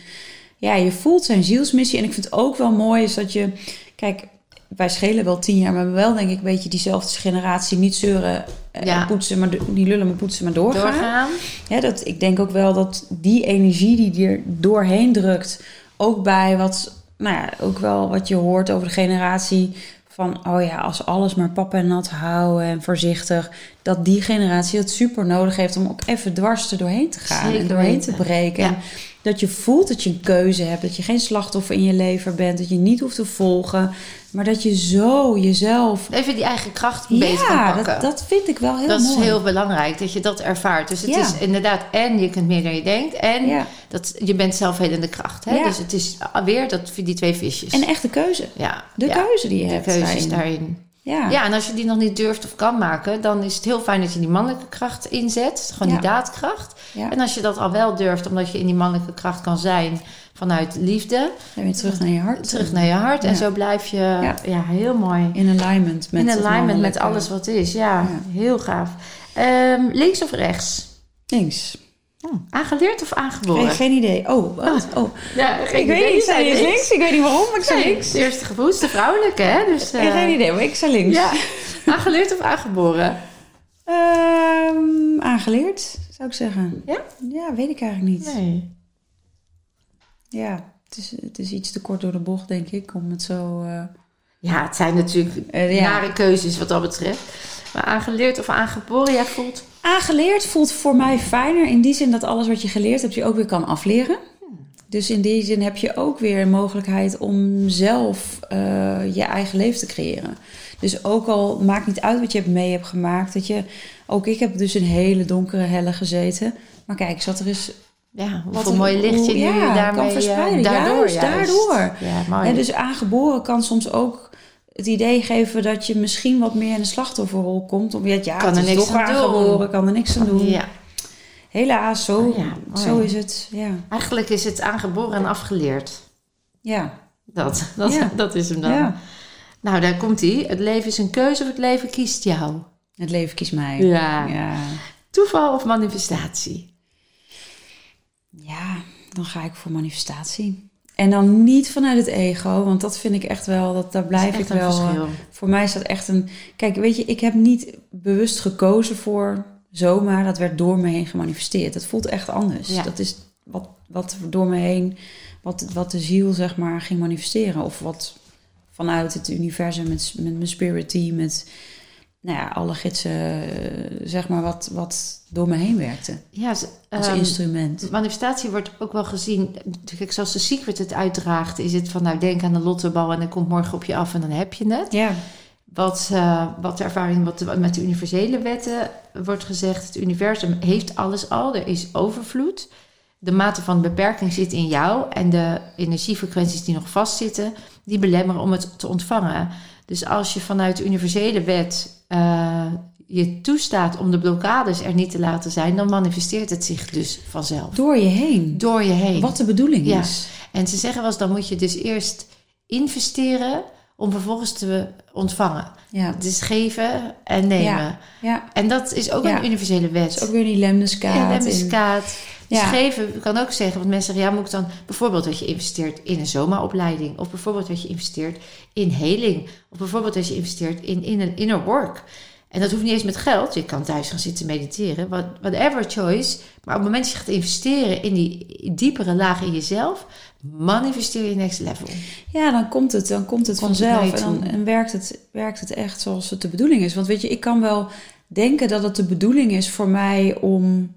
ja, je voelt zijn zielsmissie. En ik vind het ook wel mooi is dat je... Kijk, wij schelen wel tien jaar, maar wel denk ik een beetje diezelfde generatie. Niet zeuren, eh, Ja. poetsen, maar niet lullen, maar poetsen, maar doorgaan. doorgaan. Ja, dat, ik denk ook wel dat die energie die er doorheen drukt, ook bij wat, nou ja, ook wel wat je hoort over de generatie van, oh ja, als alles maar pap en nat houden en voorzichtig, dat die generatie het super nodig heeft om ook even dwars er doorheen te gaan Zeker en doorheen weten. te breken. Ja. En dat je voelt dat je een keuze hebt, dat je geen slachtoffer in je leven bent, dat je niet hoeft te volgen, maar dat je zo jezelf. Even die eigen kracht beter kan Ja, pakken. dat, dat vind ik wel heel dat mooi. is heel belangrijk, dat je dat ervaart. Dus het Ja. is inderdaad, en je kunt meer dan je denkt. En Ja. dat, je bent zelfhelende kracht. Hè? Ja. Dus het is weer dat, die twee visjes. En een echte keuze. ja, De ja, keuze die je de hebt. keuzes daarin. daarin. Ja. Ja, en als je die nog niet durft of kan maken, dan is het heel fijn dat je die mannelijke kracht inzet. Gewoon Ja. die daadkracht. Ja. En als je dat al wel durft, omdat je in die mannelijke kracht kan zijn vanuit liefde, Dan weer terug naar je hart. terug naar je hart. En zo blijf je ja. Heel mooi. In alignment met in alignment met alles wat is. Ja, Ja. heel gaaf. Ehm, links of rechts? Links. Aangeleerd of aangeboren? Geen, geen idee. Oh, wat? Oh. Ja, geen Ik weet niet, ik zei links. Ik weet niet waarom, maar ik zei Nee, links. eerste gevoel de vrouwelijke, hè? Dus, Ik heb eh, geen idee, maar ik zei links. Ja, aangeleerd of aangeboren? Ehm, aangeleerd, zou ik zeggen. Ja? Ja, weet ik eigenlijk niet. Nee. Ja, het is, het is iets te kort door de bocht, denk ik, om het zo... eh, Ja, het zijn natuurlijk ja. nare keuzes wat dat betreft. Maar aangeleerd of aangeboren, jij voelt... Aangeleerd voelt voor mij fijner in die zin dat alles wat je geleerd hebt je ook weer kan afleren. Dus in die zin heb je ook weer een mogelijkheid om zelf eh, je eigen leven te creëren. Dus ook al maakt niet uit wat je mee hebt gemaakt, dat je ook ik heb dus in hele donkere hellen gezeten. Maar kijk, zat er eens Ja, Wat een- mooi licht je hoe- nu ja, daarmee... kan eh, verspreiden. daardoor, Juist, daardoor. Ja, mooi. En dus aangeboren kan soms ook het idee geven dat je misschien wat meer in de slachtofferrol komt. Of ja, Kan er niks toch aan aangeboren, kan er niks aan doen. Ja, Helaas, zo, Oh ja, mooi. zo is het. Ja, eigenlijk is het aangeboren en afgeleerd. ja. Dat, dat, Ja. dat is hem dan. ja. Nou, daar komt hij. Het leven is een keuze of het leven kiest jou. Het leven kiest mij. Ja. ja. Toeval of manifestatie? Ja, dan ga ik voor manifestatie. En dan niet vanuit het ego, want dat vind ik echt wel, dat, daar blijf ik wel. eh. Voor mij is dat echt een. Kijk, weet je, ik heb niet bewust gekozen voor zomaar. Dat werd door me heen gemanifesteerd. Dat voelt echt anders. Ja. Dat is wat, wat door me heen, wat, wat de ziel zeg maar ging manifesteren. Of wat vanuit het universum met, met mijn spirit team, met nou ja, alle gidsen, eh, zeg maar, wat, wat door me heen werkte. Ja, Als ehm, instrument. manifestatie wordt ook wel gezien. Kijk, zoals de Secret het uitdraagt, is het van nou denk aan de lottobal en dan komt morgen op je af en dan heb je het. Ja, Wat, eh, wat de ervaring wat de- met de universele wetten wordt gezegd, het universum heeft alles al, er is overvloed. De mate van beperking zit in jou en de energiefrequenties die nog vastzitten, die belemmeren om het te ontvangen. Dus als je vanuit de universele wet eh, je toestaat om de blokkades er niet te laten zijn, dan manifesteert het zich dus vanzelf. door je heen. Door je heen. Wat de bedoeling Ja. is. En ze zeggen wel eens, dan moet je dus eerst investeren om vervolgens te ontvangen. Ja, Dus geven en nemen. ja. En dat is ook Ja. een universele wet. Dat is ook weer die lemniskaat. ja, Ja. geven kan ook zeggen, want mensen zeggen, ja, moet ik dan bijvoorbeeld dat je investeert in een zomaopleiding, of bijvoorbeeld dat je investeert in heling, of bijvoorbeeld dat je investeert in, in een inner work. En dat hoeft niet eens met geld. Je kan thuis gaan zitten mediteren, what- whatever choice. Maar op het moment dat je gaat investeren in die diepere laag in jezelf, manifesteer je next level. Ja, dan komt het, dan komt het Komt vanzelf. en dan en werkt, het, werkt het echt zoals het de bedoeling is. Want weet je, ik kan wel denken dat het de bedoeling is voor mij om,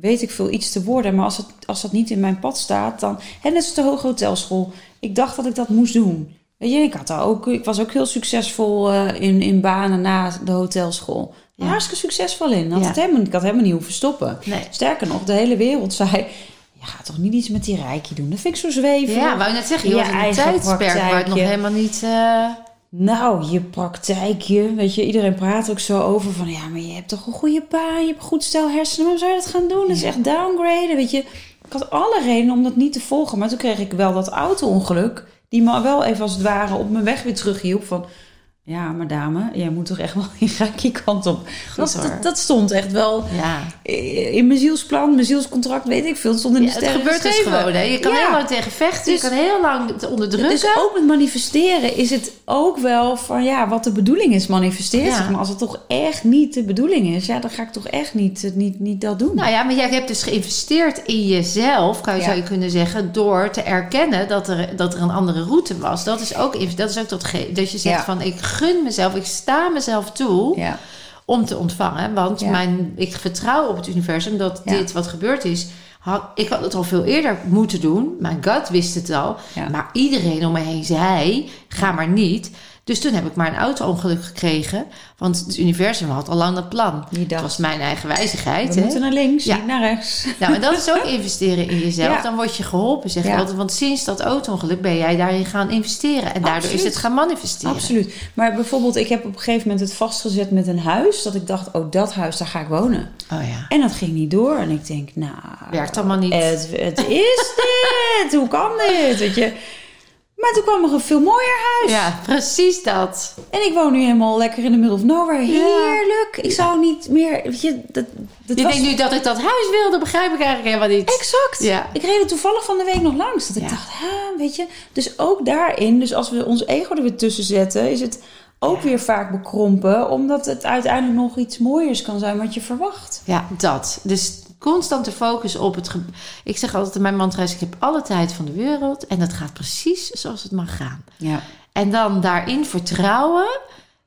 weet ik veel, iets te worden. Maar als, het, als dat niet in mijn pad staat, dan... En net als de Hoge Hotelschool. Ik dacht dat ik dat moest doen. Weet je, ik, had daar ook, ik was ook heel succesvol eh, in, in banen na de hotelschool. Ja. Hartstikke succesvol in. Had Ja. het helemaal, ik had helemaal niet hoeven stoppen. Nee. Sterker nog, de hele wereld zei... Ja, ga toch niet iets met die rijkje doen. Dat vind ik zo zweven. Ja, wou je net zeggen, je Je was in een eigen tijdsperk waar het nog helemaal niet... eh, Nou, je praktijkje, weet je, iedereen praat ook zo over van ja, maar je hebt toch een goede baan, je hebt een goed stel hersenen, waarom zou je dat gaan doen? Dat is echt downgraden, weet je. Ik had alle redenen om dat niet te volgen, maar toen kreeg ik wel dat auto-ongeluk, die me wel even als het ware op mijn weg weer terughielp van ja, maar dame, jij moet toch echt wel die rijke kant op. Dat, dat, dat stond echt wel ja. in mijn zielsplan, mijn zielscontract, weet ik veel. Het stond in de Ja, het gebeurt dus gewoon. Hè? Je kan Ja. heel lang tegen vechten, Dus- je kan heel lang het onderdrukken. Dus ook met manifesteren is het ook wel van ja, wat de bedoeling is, Ja. zich. Maar als het toch echt niet de bedoeling is, ja, dan ga ik toch echt niet, niet, niet dat doen. Nou ja, maar jij hebt dus geïnvesteerd in jezelf, kan je, zou je kunnen zeggen, door te erkennen dat er, dat er een andere route was. Dat is ook, dat, is ook dat, dat je zegt van ik gun mezelf, ik sta mezelf toe ja. om te ontvangen. Want Ja. mijn, ik vertrouw op het universum dat Ja. dit wat gebeurd is. Had, ik had het al veel eerder moeten doen. Mijn gut wist het al. Maar iedereen om me heen zei: ga maar niet. Dus toen heb ik maar een auto-ongeluk gekregen. Want het universum had al lang dat plan. Dat was mijn eigen wijzigheid. we hè? moeten naar links, Ja. niet naar rechts. Nou, en dat is ook investeren in jezelf. Ja. Dan word je geholpen, zeg Ja. altijd. Want sinds dat auto-ongeluk ben jij daarin gaan investeren. En daardoor is het gaan manifesteren. Absoluut. Maar bijvoorbeeld, ik heb op een gegeven moment het vastgezet met een huis. Dat ik dacht, oh, dat huis, daar ga ik wonen. Oh ja. En dat ging niet door. En ik denk, nou... Werkt allemaal niet. Het, het is dit. Hoe kan dit? Weet je. Maar toen kwam er een veel mooier huis. Ja, precies dat. En ik woon nu helemaal lekker in de middle of nowhere. Heerlijk. Ik zou niet meer... Weet je, dat, dat Je was... denkt nu dat ik dat huis wilde, begrijp ik eigenlijk helemaal niet. Exact. Ja. Ik reed er toevallig van de week nog langs. Dat ik dacht, hè, weet je. Dus ook daarin, dus als we ons ego er weer tussen zetten... is het ook weer vaak bekrompen. Omdat het uiteindelijk nog iets mooiers kan zijn wat je verwacht. Ja, dat. Dus constante focus op het... ge- Ik zeg altijd in mijn mantra is, ik heb alle tijd van de wereld... en dat gaat precies zoals het mag gaan. Ja. En dan daarin vertrouwen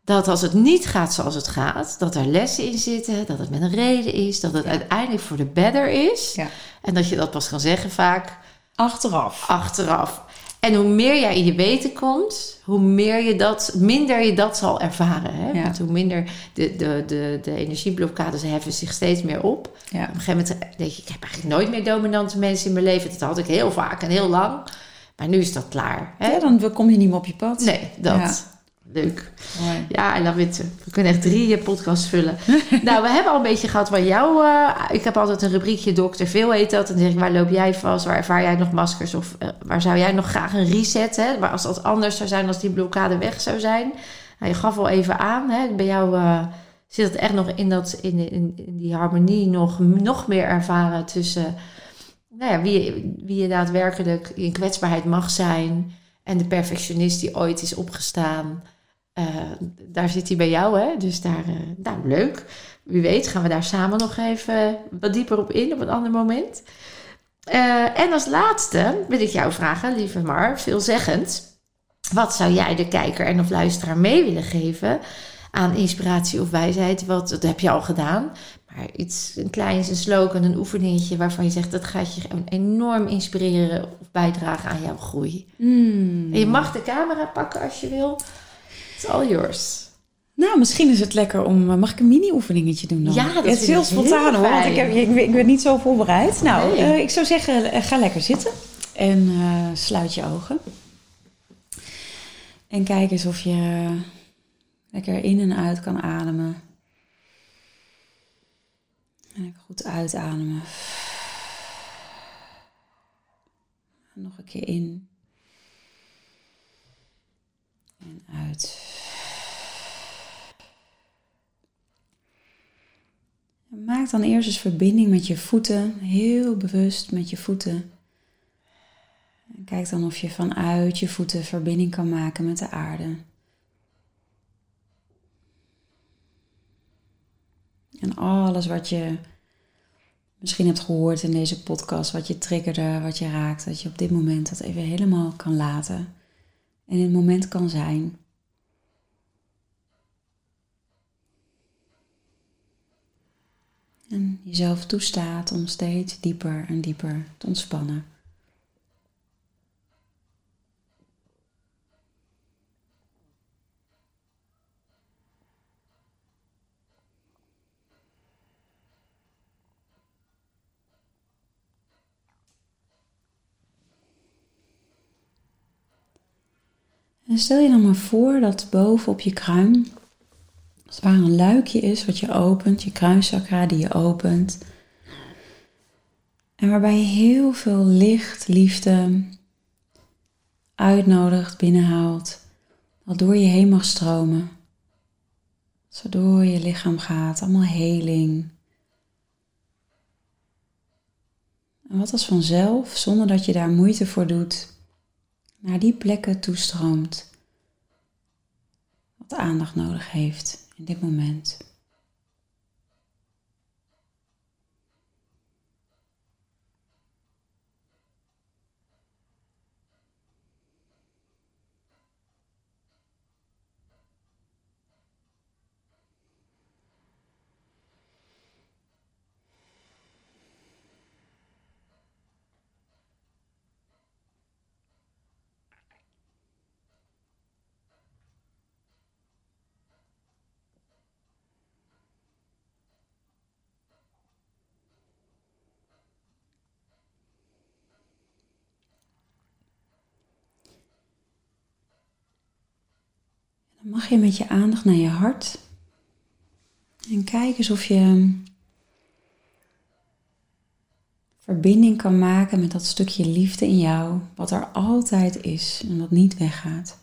dat als het niet gaat zoals het gaat... dat er lessen in zitten, dat het met een reden is... dat het uiteindelijk voor de better is. Ja. En dat je dat pas kan zeggen vaak Achteraf. achteraf. En hoe meer jij in je weten komt, hoe meer je dat, minder je dat zal ervaren. Hè? Ja. Want hoe minder de, de, de, de energieblokkades heffen zich steeds meer op. Ja. Op een gegeven moment denk je, ik heb eigenlijk nooit meer dominante mensen in mijn leven. Dat had ik heel vaak en heel lang. Maar nu is dat klaar. Hè? Ja, dan kom je niet meer op je pad. Nee, dat. Leuk. Mooi. Ja, I love it. We kunnen echt drie podcasts vullen. nou, we hebben al een beetje gehad van jou. eh, ik heb altijd een rubriekje dokter veel heet dat. En dan zeg ik, waar loop jij vast? Waar ervaar jij nog maskers? Of eh, waar zou jij nog graag een reset? Hè? Maar als dat anders zou zijn, als die blokkade weg zou zijn. Nou, je gaf al even aan. Hè? Bij jou eh, zit het echt nog in, dat, in, in, in die harmonie nog, nog meer ervaren tussen... Nou ja, wie, wie je daadwerkelijk in kwetsbaarheid mag zijn... en de perfectionist die ooit is opgestaan... Eh, daar zit hij bij jou, hè? Dus daar, eh, nou, leuk. Wie weet gaan we daar samen nog even wat dieper op in op een ander moment. Eh, en als laatste wil ik jou vragen, lieve Mar, veelzeggend. Wat zou jij de kijker en of luisteraar mee willen geven aan inspiratie of wijsheid? Wat, dat heb je al gedaan. Maar iets, een kleins, een slogan, een oefeningetje waarvan je zegt... dat gaat je enorm inspireren of bijdragen aan jouw groei. Hmm. En je mag de camera pakken als je wil. It's all yours. Nou, misschien is het lekker om... eh, Mag ik een mini-oefeningetje doen dan? Ja, dat is heel spontaan hoor, want ik, heb, ik, ben- ik ben niet zo voorbereid. Nou, Nee. eh, ik zou zeggen, eh, ga lekker zitten. En sluit je ogen. En kijk eens of je lekker in en uit kan ademen. En goed uitademen. En nog een keer in. En uit. Maak dan eerst eens verbinding met je voeten, heel bewust met je voeten. En kijk dan of je vanuit je voeten verbinding kan maken met de aarde. En alles wat je misschien hebt gehoord in deze podcast, wat je triggerde, wat je raakt, dat je op dit moment dat even helemaal kan laten en in het moment kan zijn. En jezelf toestaat om steeds dieper en dieper te ontspannen. En stel je dan maar voor dat boven op je kruin als het ware een luikje is wat je opent, je kruinchakra die je opent. En waarbij je heel veel licht, liefde uitnodigt, binnenhaalt. Wat door je heen mag stromen. Zo door je lichaam gaat, allemaal heling. En wat als vanzelf, zonder dat je daar moeite voor doet, naar die plekken toestroomt. Wat aandacht nodig heeft in dit moment. Mag je met je aandacht naar je hart en kijk eens of je verbinding kan maken met dat stukje liefde in jou, wat er altijd is en wat niet weggaat.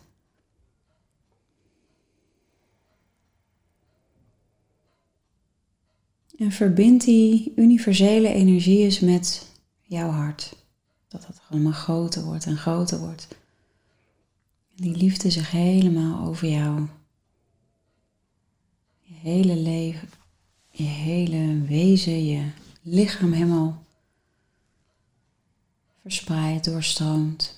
En verbind die universele energie eens met jouw hart. Dat het allemaal groter wordt en groter wordt die liefde zich helemaal over jou, je hele leven, je hele wezen, je lichaam helemaal verspreidt, doorstroomt.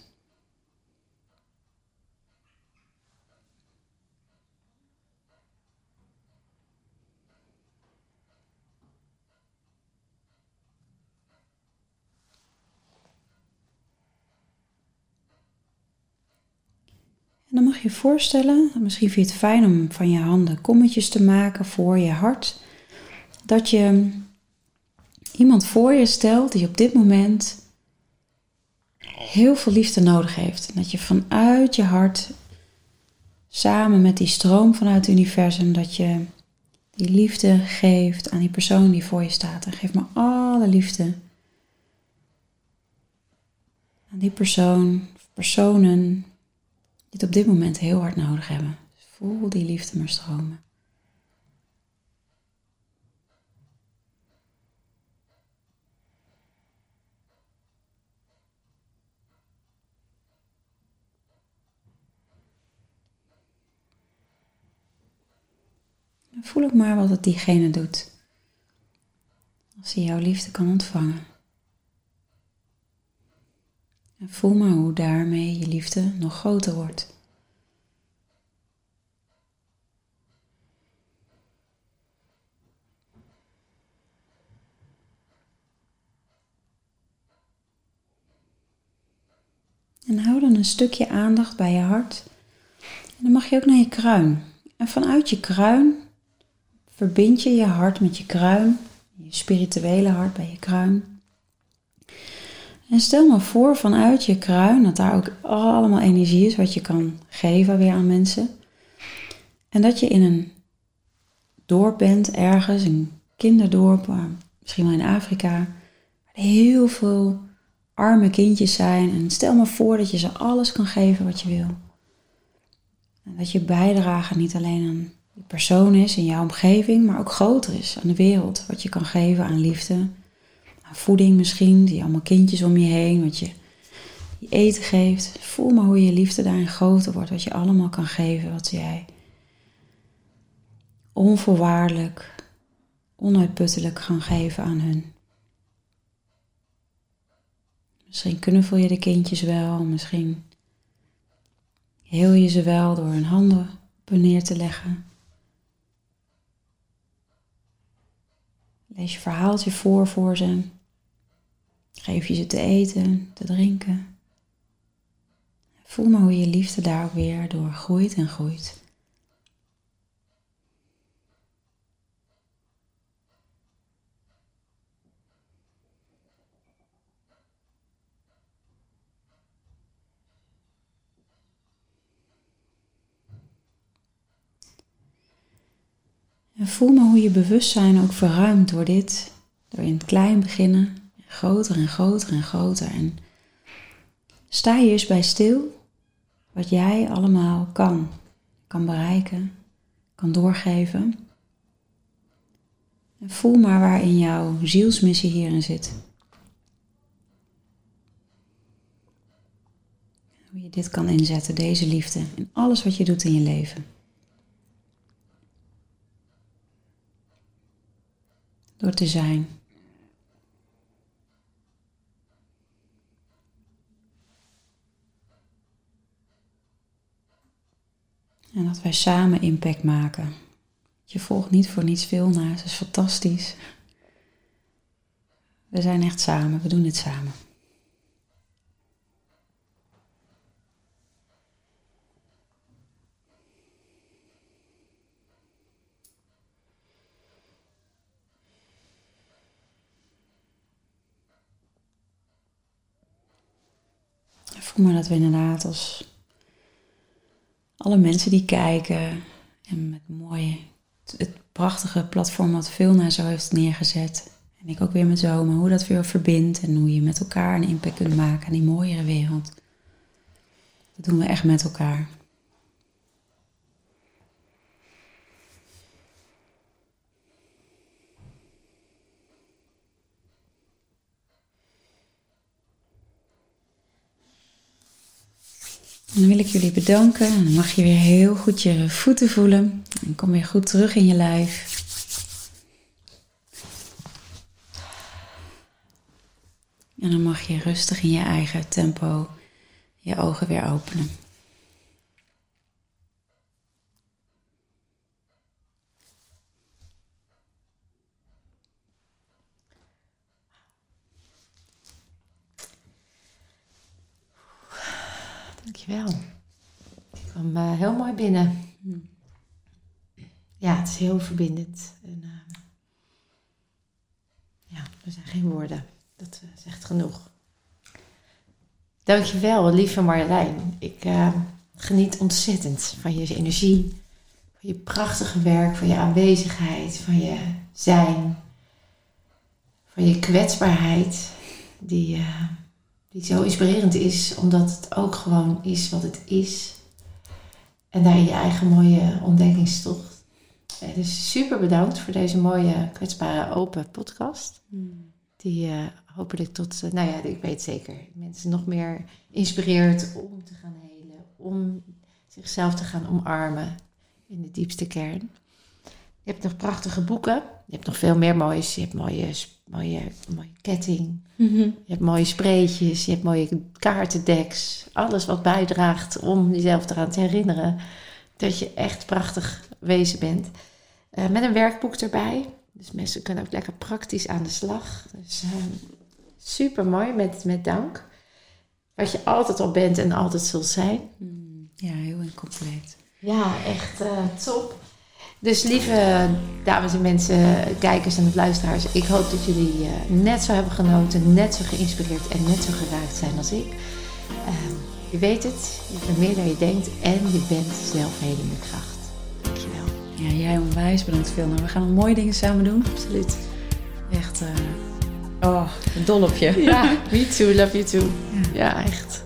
En dan mag je je voorstellen, misschien vind je het fijn om van je handen kommetjes te maken voor je hart. Dat je iemand voor je stelt die op dit moment heel veel liefde nodig heeft. En dat je vanuit je hart, samen met die stroom vanuit het universum, dat je die liefde geeft aan die persoon die voor je staat. En geef maar alle liefde aan die persoon, personen, die het op dit moment heel hard nodig hebben. Dus voel die liefde maar stromen. voel ook maar wat het diegene doet. Als hij jouw liefde kan ontvangen. En voel maar hoe daarmee je liefde nog groter wordt. En hou dan een stukje aandacht bij je hart. En dan mag je ook naar je kruin. En vanuit je kruin verbind je je hart met je kruin, je spirituele hart bij je kruin. En stel me voor vanuit je kruin dat daar ook allemaal energie is wat je kan geven weer aan mensen. En dat je in een dorp bent, ergens, een kinderdorp, misschien wel in Afrika, waar heel veel arme kindjes zijn. En stel me voor dat je ze alles kan geven wat je wil. En dat je bijdrage niet alleen aan die persoon is in jouw omgeving, maar ook groter is aan de wereld. Wat je kan geven aan liefde, voeding misschien, die allemaal kindjes om je heen, wat je, eten geeft. Voel maar hoe je liefde daarin groter wordt, wat je allemaal kan geven, wat jij onvoorwaardelijk, onuitputtelijk gaan geven aan hun. Misschien knuffel je de kindjes wel, misschien heel je ze wel door hun handen op neer te leggen. Lees je verhaaltje voor voor ze. Geef je ze te eten, te drinken. Voel maar hoe je liefde daar weer door groeit en groeit. En voel maar hoe je bewustzijn ook verruimt door dit. Door in het klein beginnen, groter en groter en groter. En sta je eens bij stil wat jij allemaal kan, kan bereiken, kan doorgeven. En voel maar waarin jouw zielsmissie hierin zit. Hoe je dit kan inzetten, deze liefde, in alles wat je doet in je leven. door te zijn. En dat wij samen impact maken. Je volgt niet voor niets veel naar, dat is fantastisch. We zijn echt samen, we doen dit samen. voel maar dat we inderdaad als alle mensen die kijken en met mooie, het prachtige platform wat veel naar zo heeft neergezet. En ik ook weer met zomer, hoe dat weer verbindt en hoe je met elkaar een impact kunt maken aan die mooiere wereld. Dat doen we echt met elkaar. Dan wil ik jullie bedanken. En dan mag je weer heel goed je voeten voelen. En kom weer goed terug in je lijf. En dan mag je rustig in je eigen tempo je ogen weer openen. Dankjewel. Ik kwam uh, heel mooi binnen. Ja, het is heel verbindend. En, uh, ja, er zijn geen woorden. Dat uh, zegt genoeg. Dankjewel, lieve Marjolein. Ik geniet ontzettend van je energie, van je prachtige werk, van je aanwezigheid, van je zijn, van je kwetsbaarheid, die die zo inspirerend is, omdat het ook gewoon is wat het is. En daar je eigen mooie ontdekkingstocht. Dus super bedankt voor deze mooie, kwetsbare, open podcast. Die uh, hopelijk tot, uh, nou ja, ik weet zeker, mensen nog meer inspireert om te gaan helen. Om zichzelf te gaan omarmen in de diepste kern. Je hebt nog prachtige boeken. Je hebt nog veel meer moois. Je hebt mooie, mooie, mooie ketting. Mhm. Je hebt mooie spreetjes. Je hebt mooie kaartendeks. Alles wat bijdraagt om jezelf eraan te herinneren dat je echt prachtig wezen bent. Uh, met een werkboek erbij. Dus mensen kunnen ook lekker praktisch aan de slag. Dus uh, super mooi met, met dank. Wat je altijd al bent en altijd zult zijn. Mm, ja, heel compleet. Ja, echt uh, top. Dus lieve dames en mensen, kijkers en luisteraars, ik hoop dat jullie uh, net zo hebben genoten, net zo geïnspireerd en net zo geraakt zijn als ik. Uh, je weet het, je bent meer dan je denkt en je bent zelfhelende kracht. Dankjewel. Ja, jij onwijs bedankt veel. Nou, we gaan mooie dingen samen doen. Absoluut. Echt, uh, oh, dol op je. Ja, me too, love you too. ja, ja echt.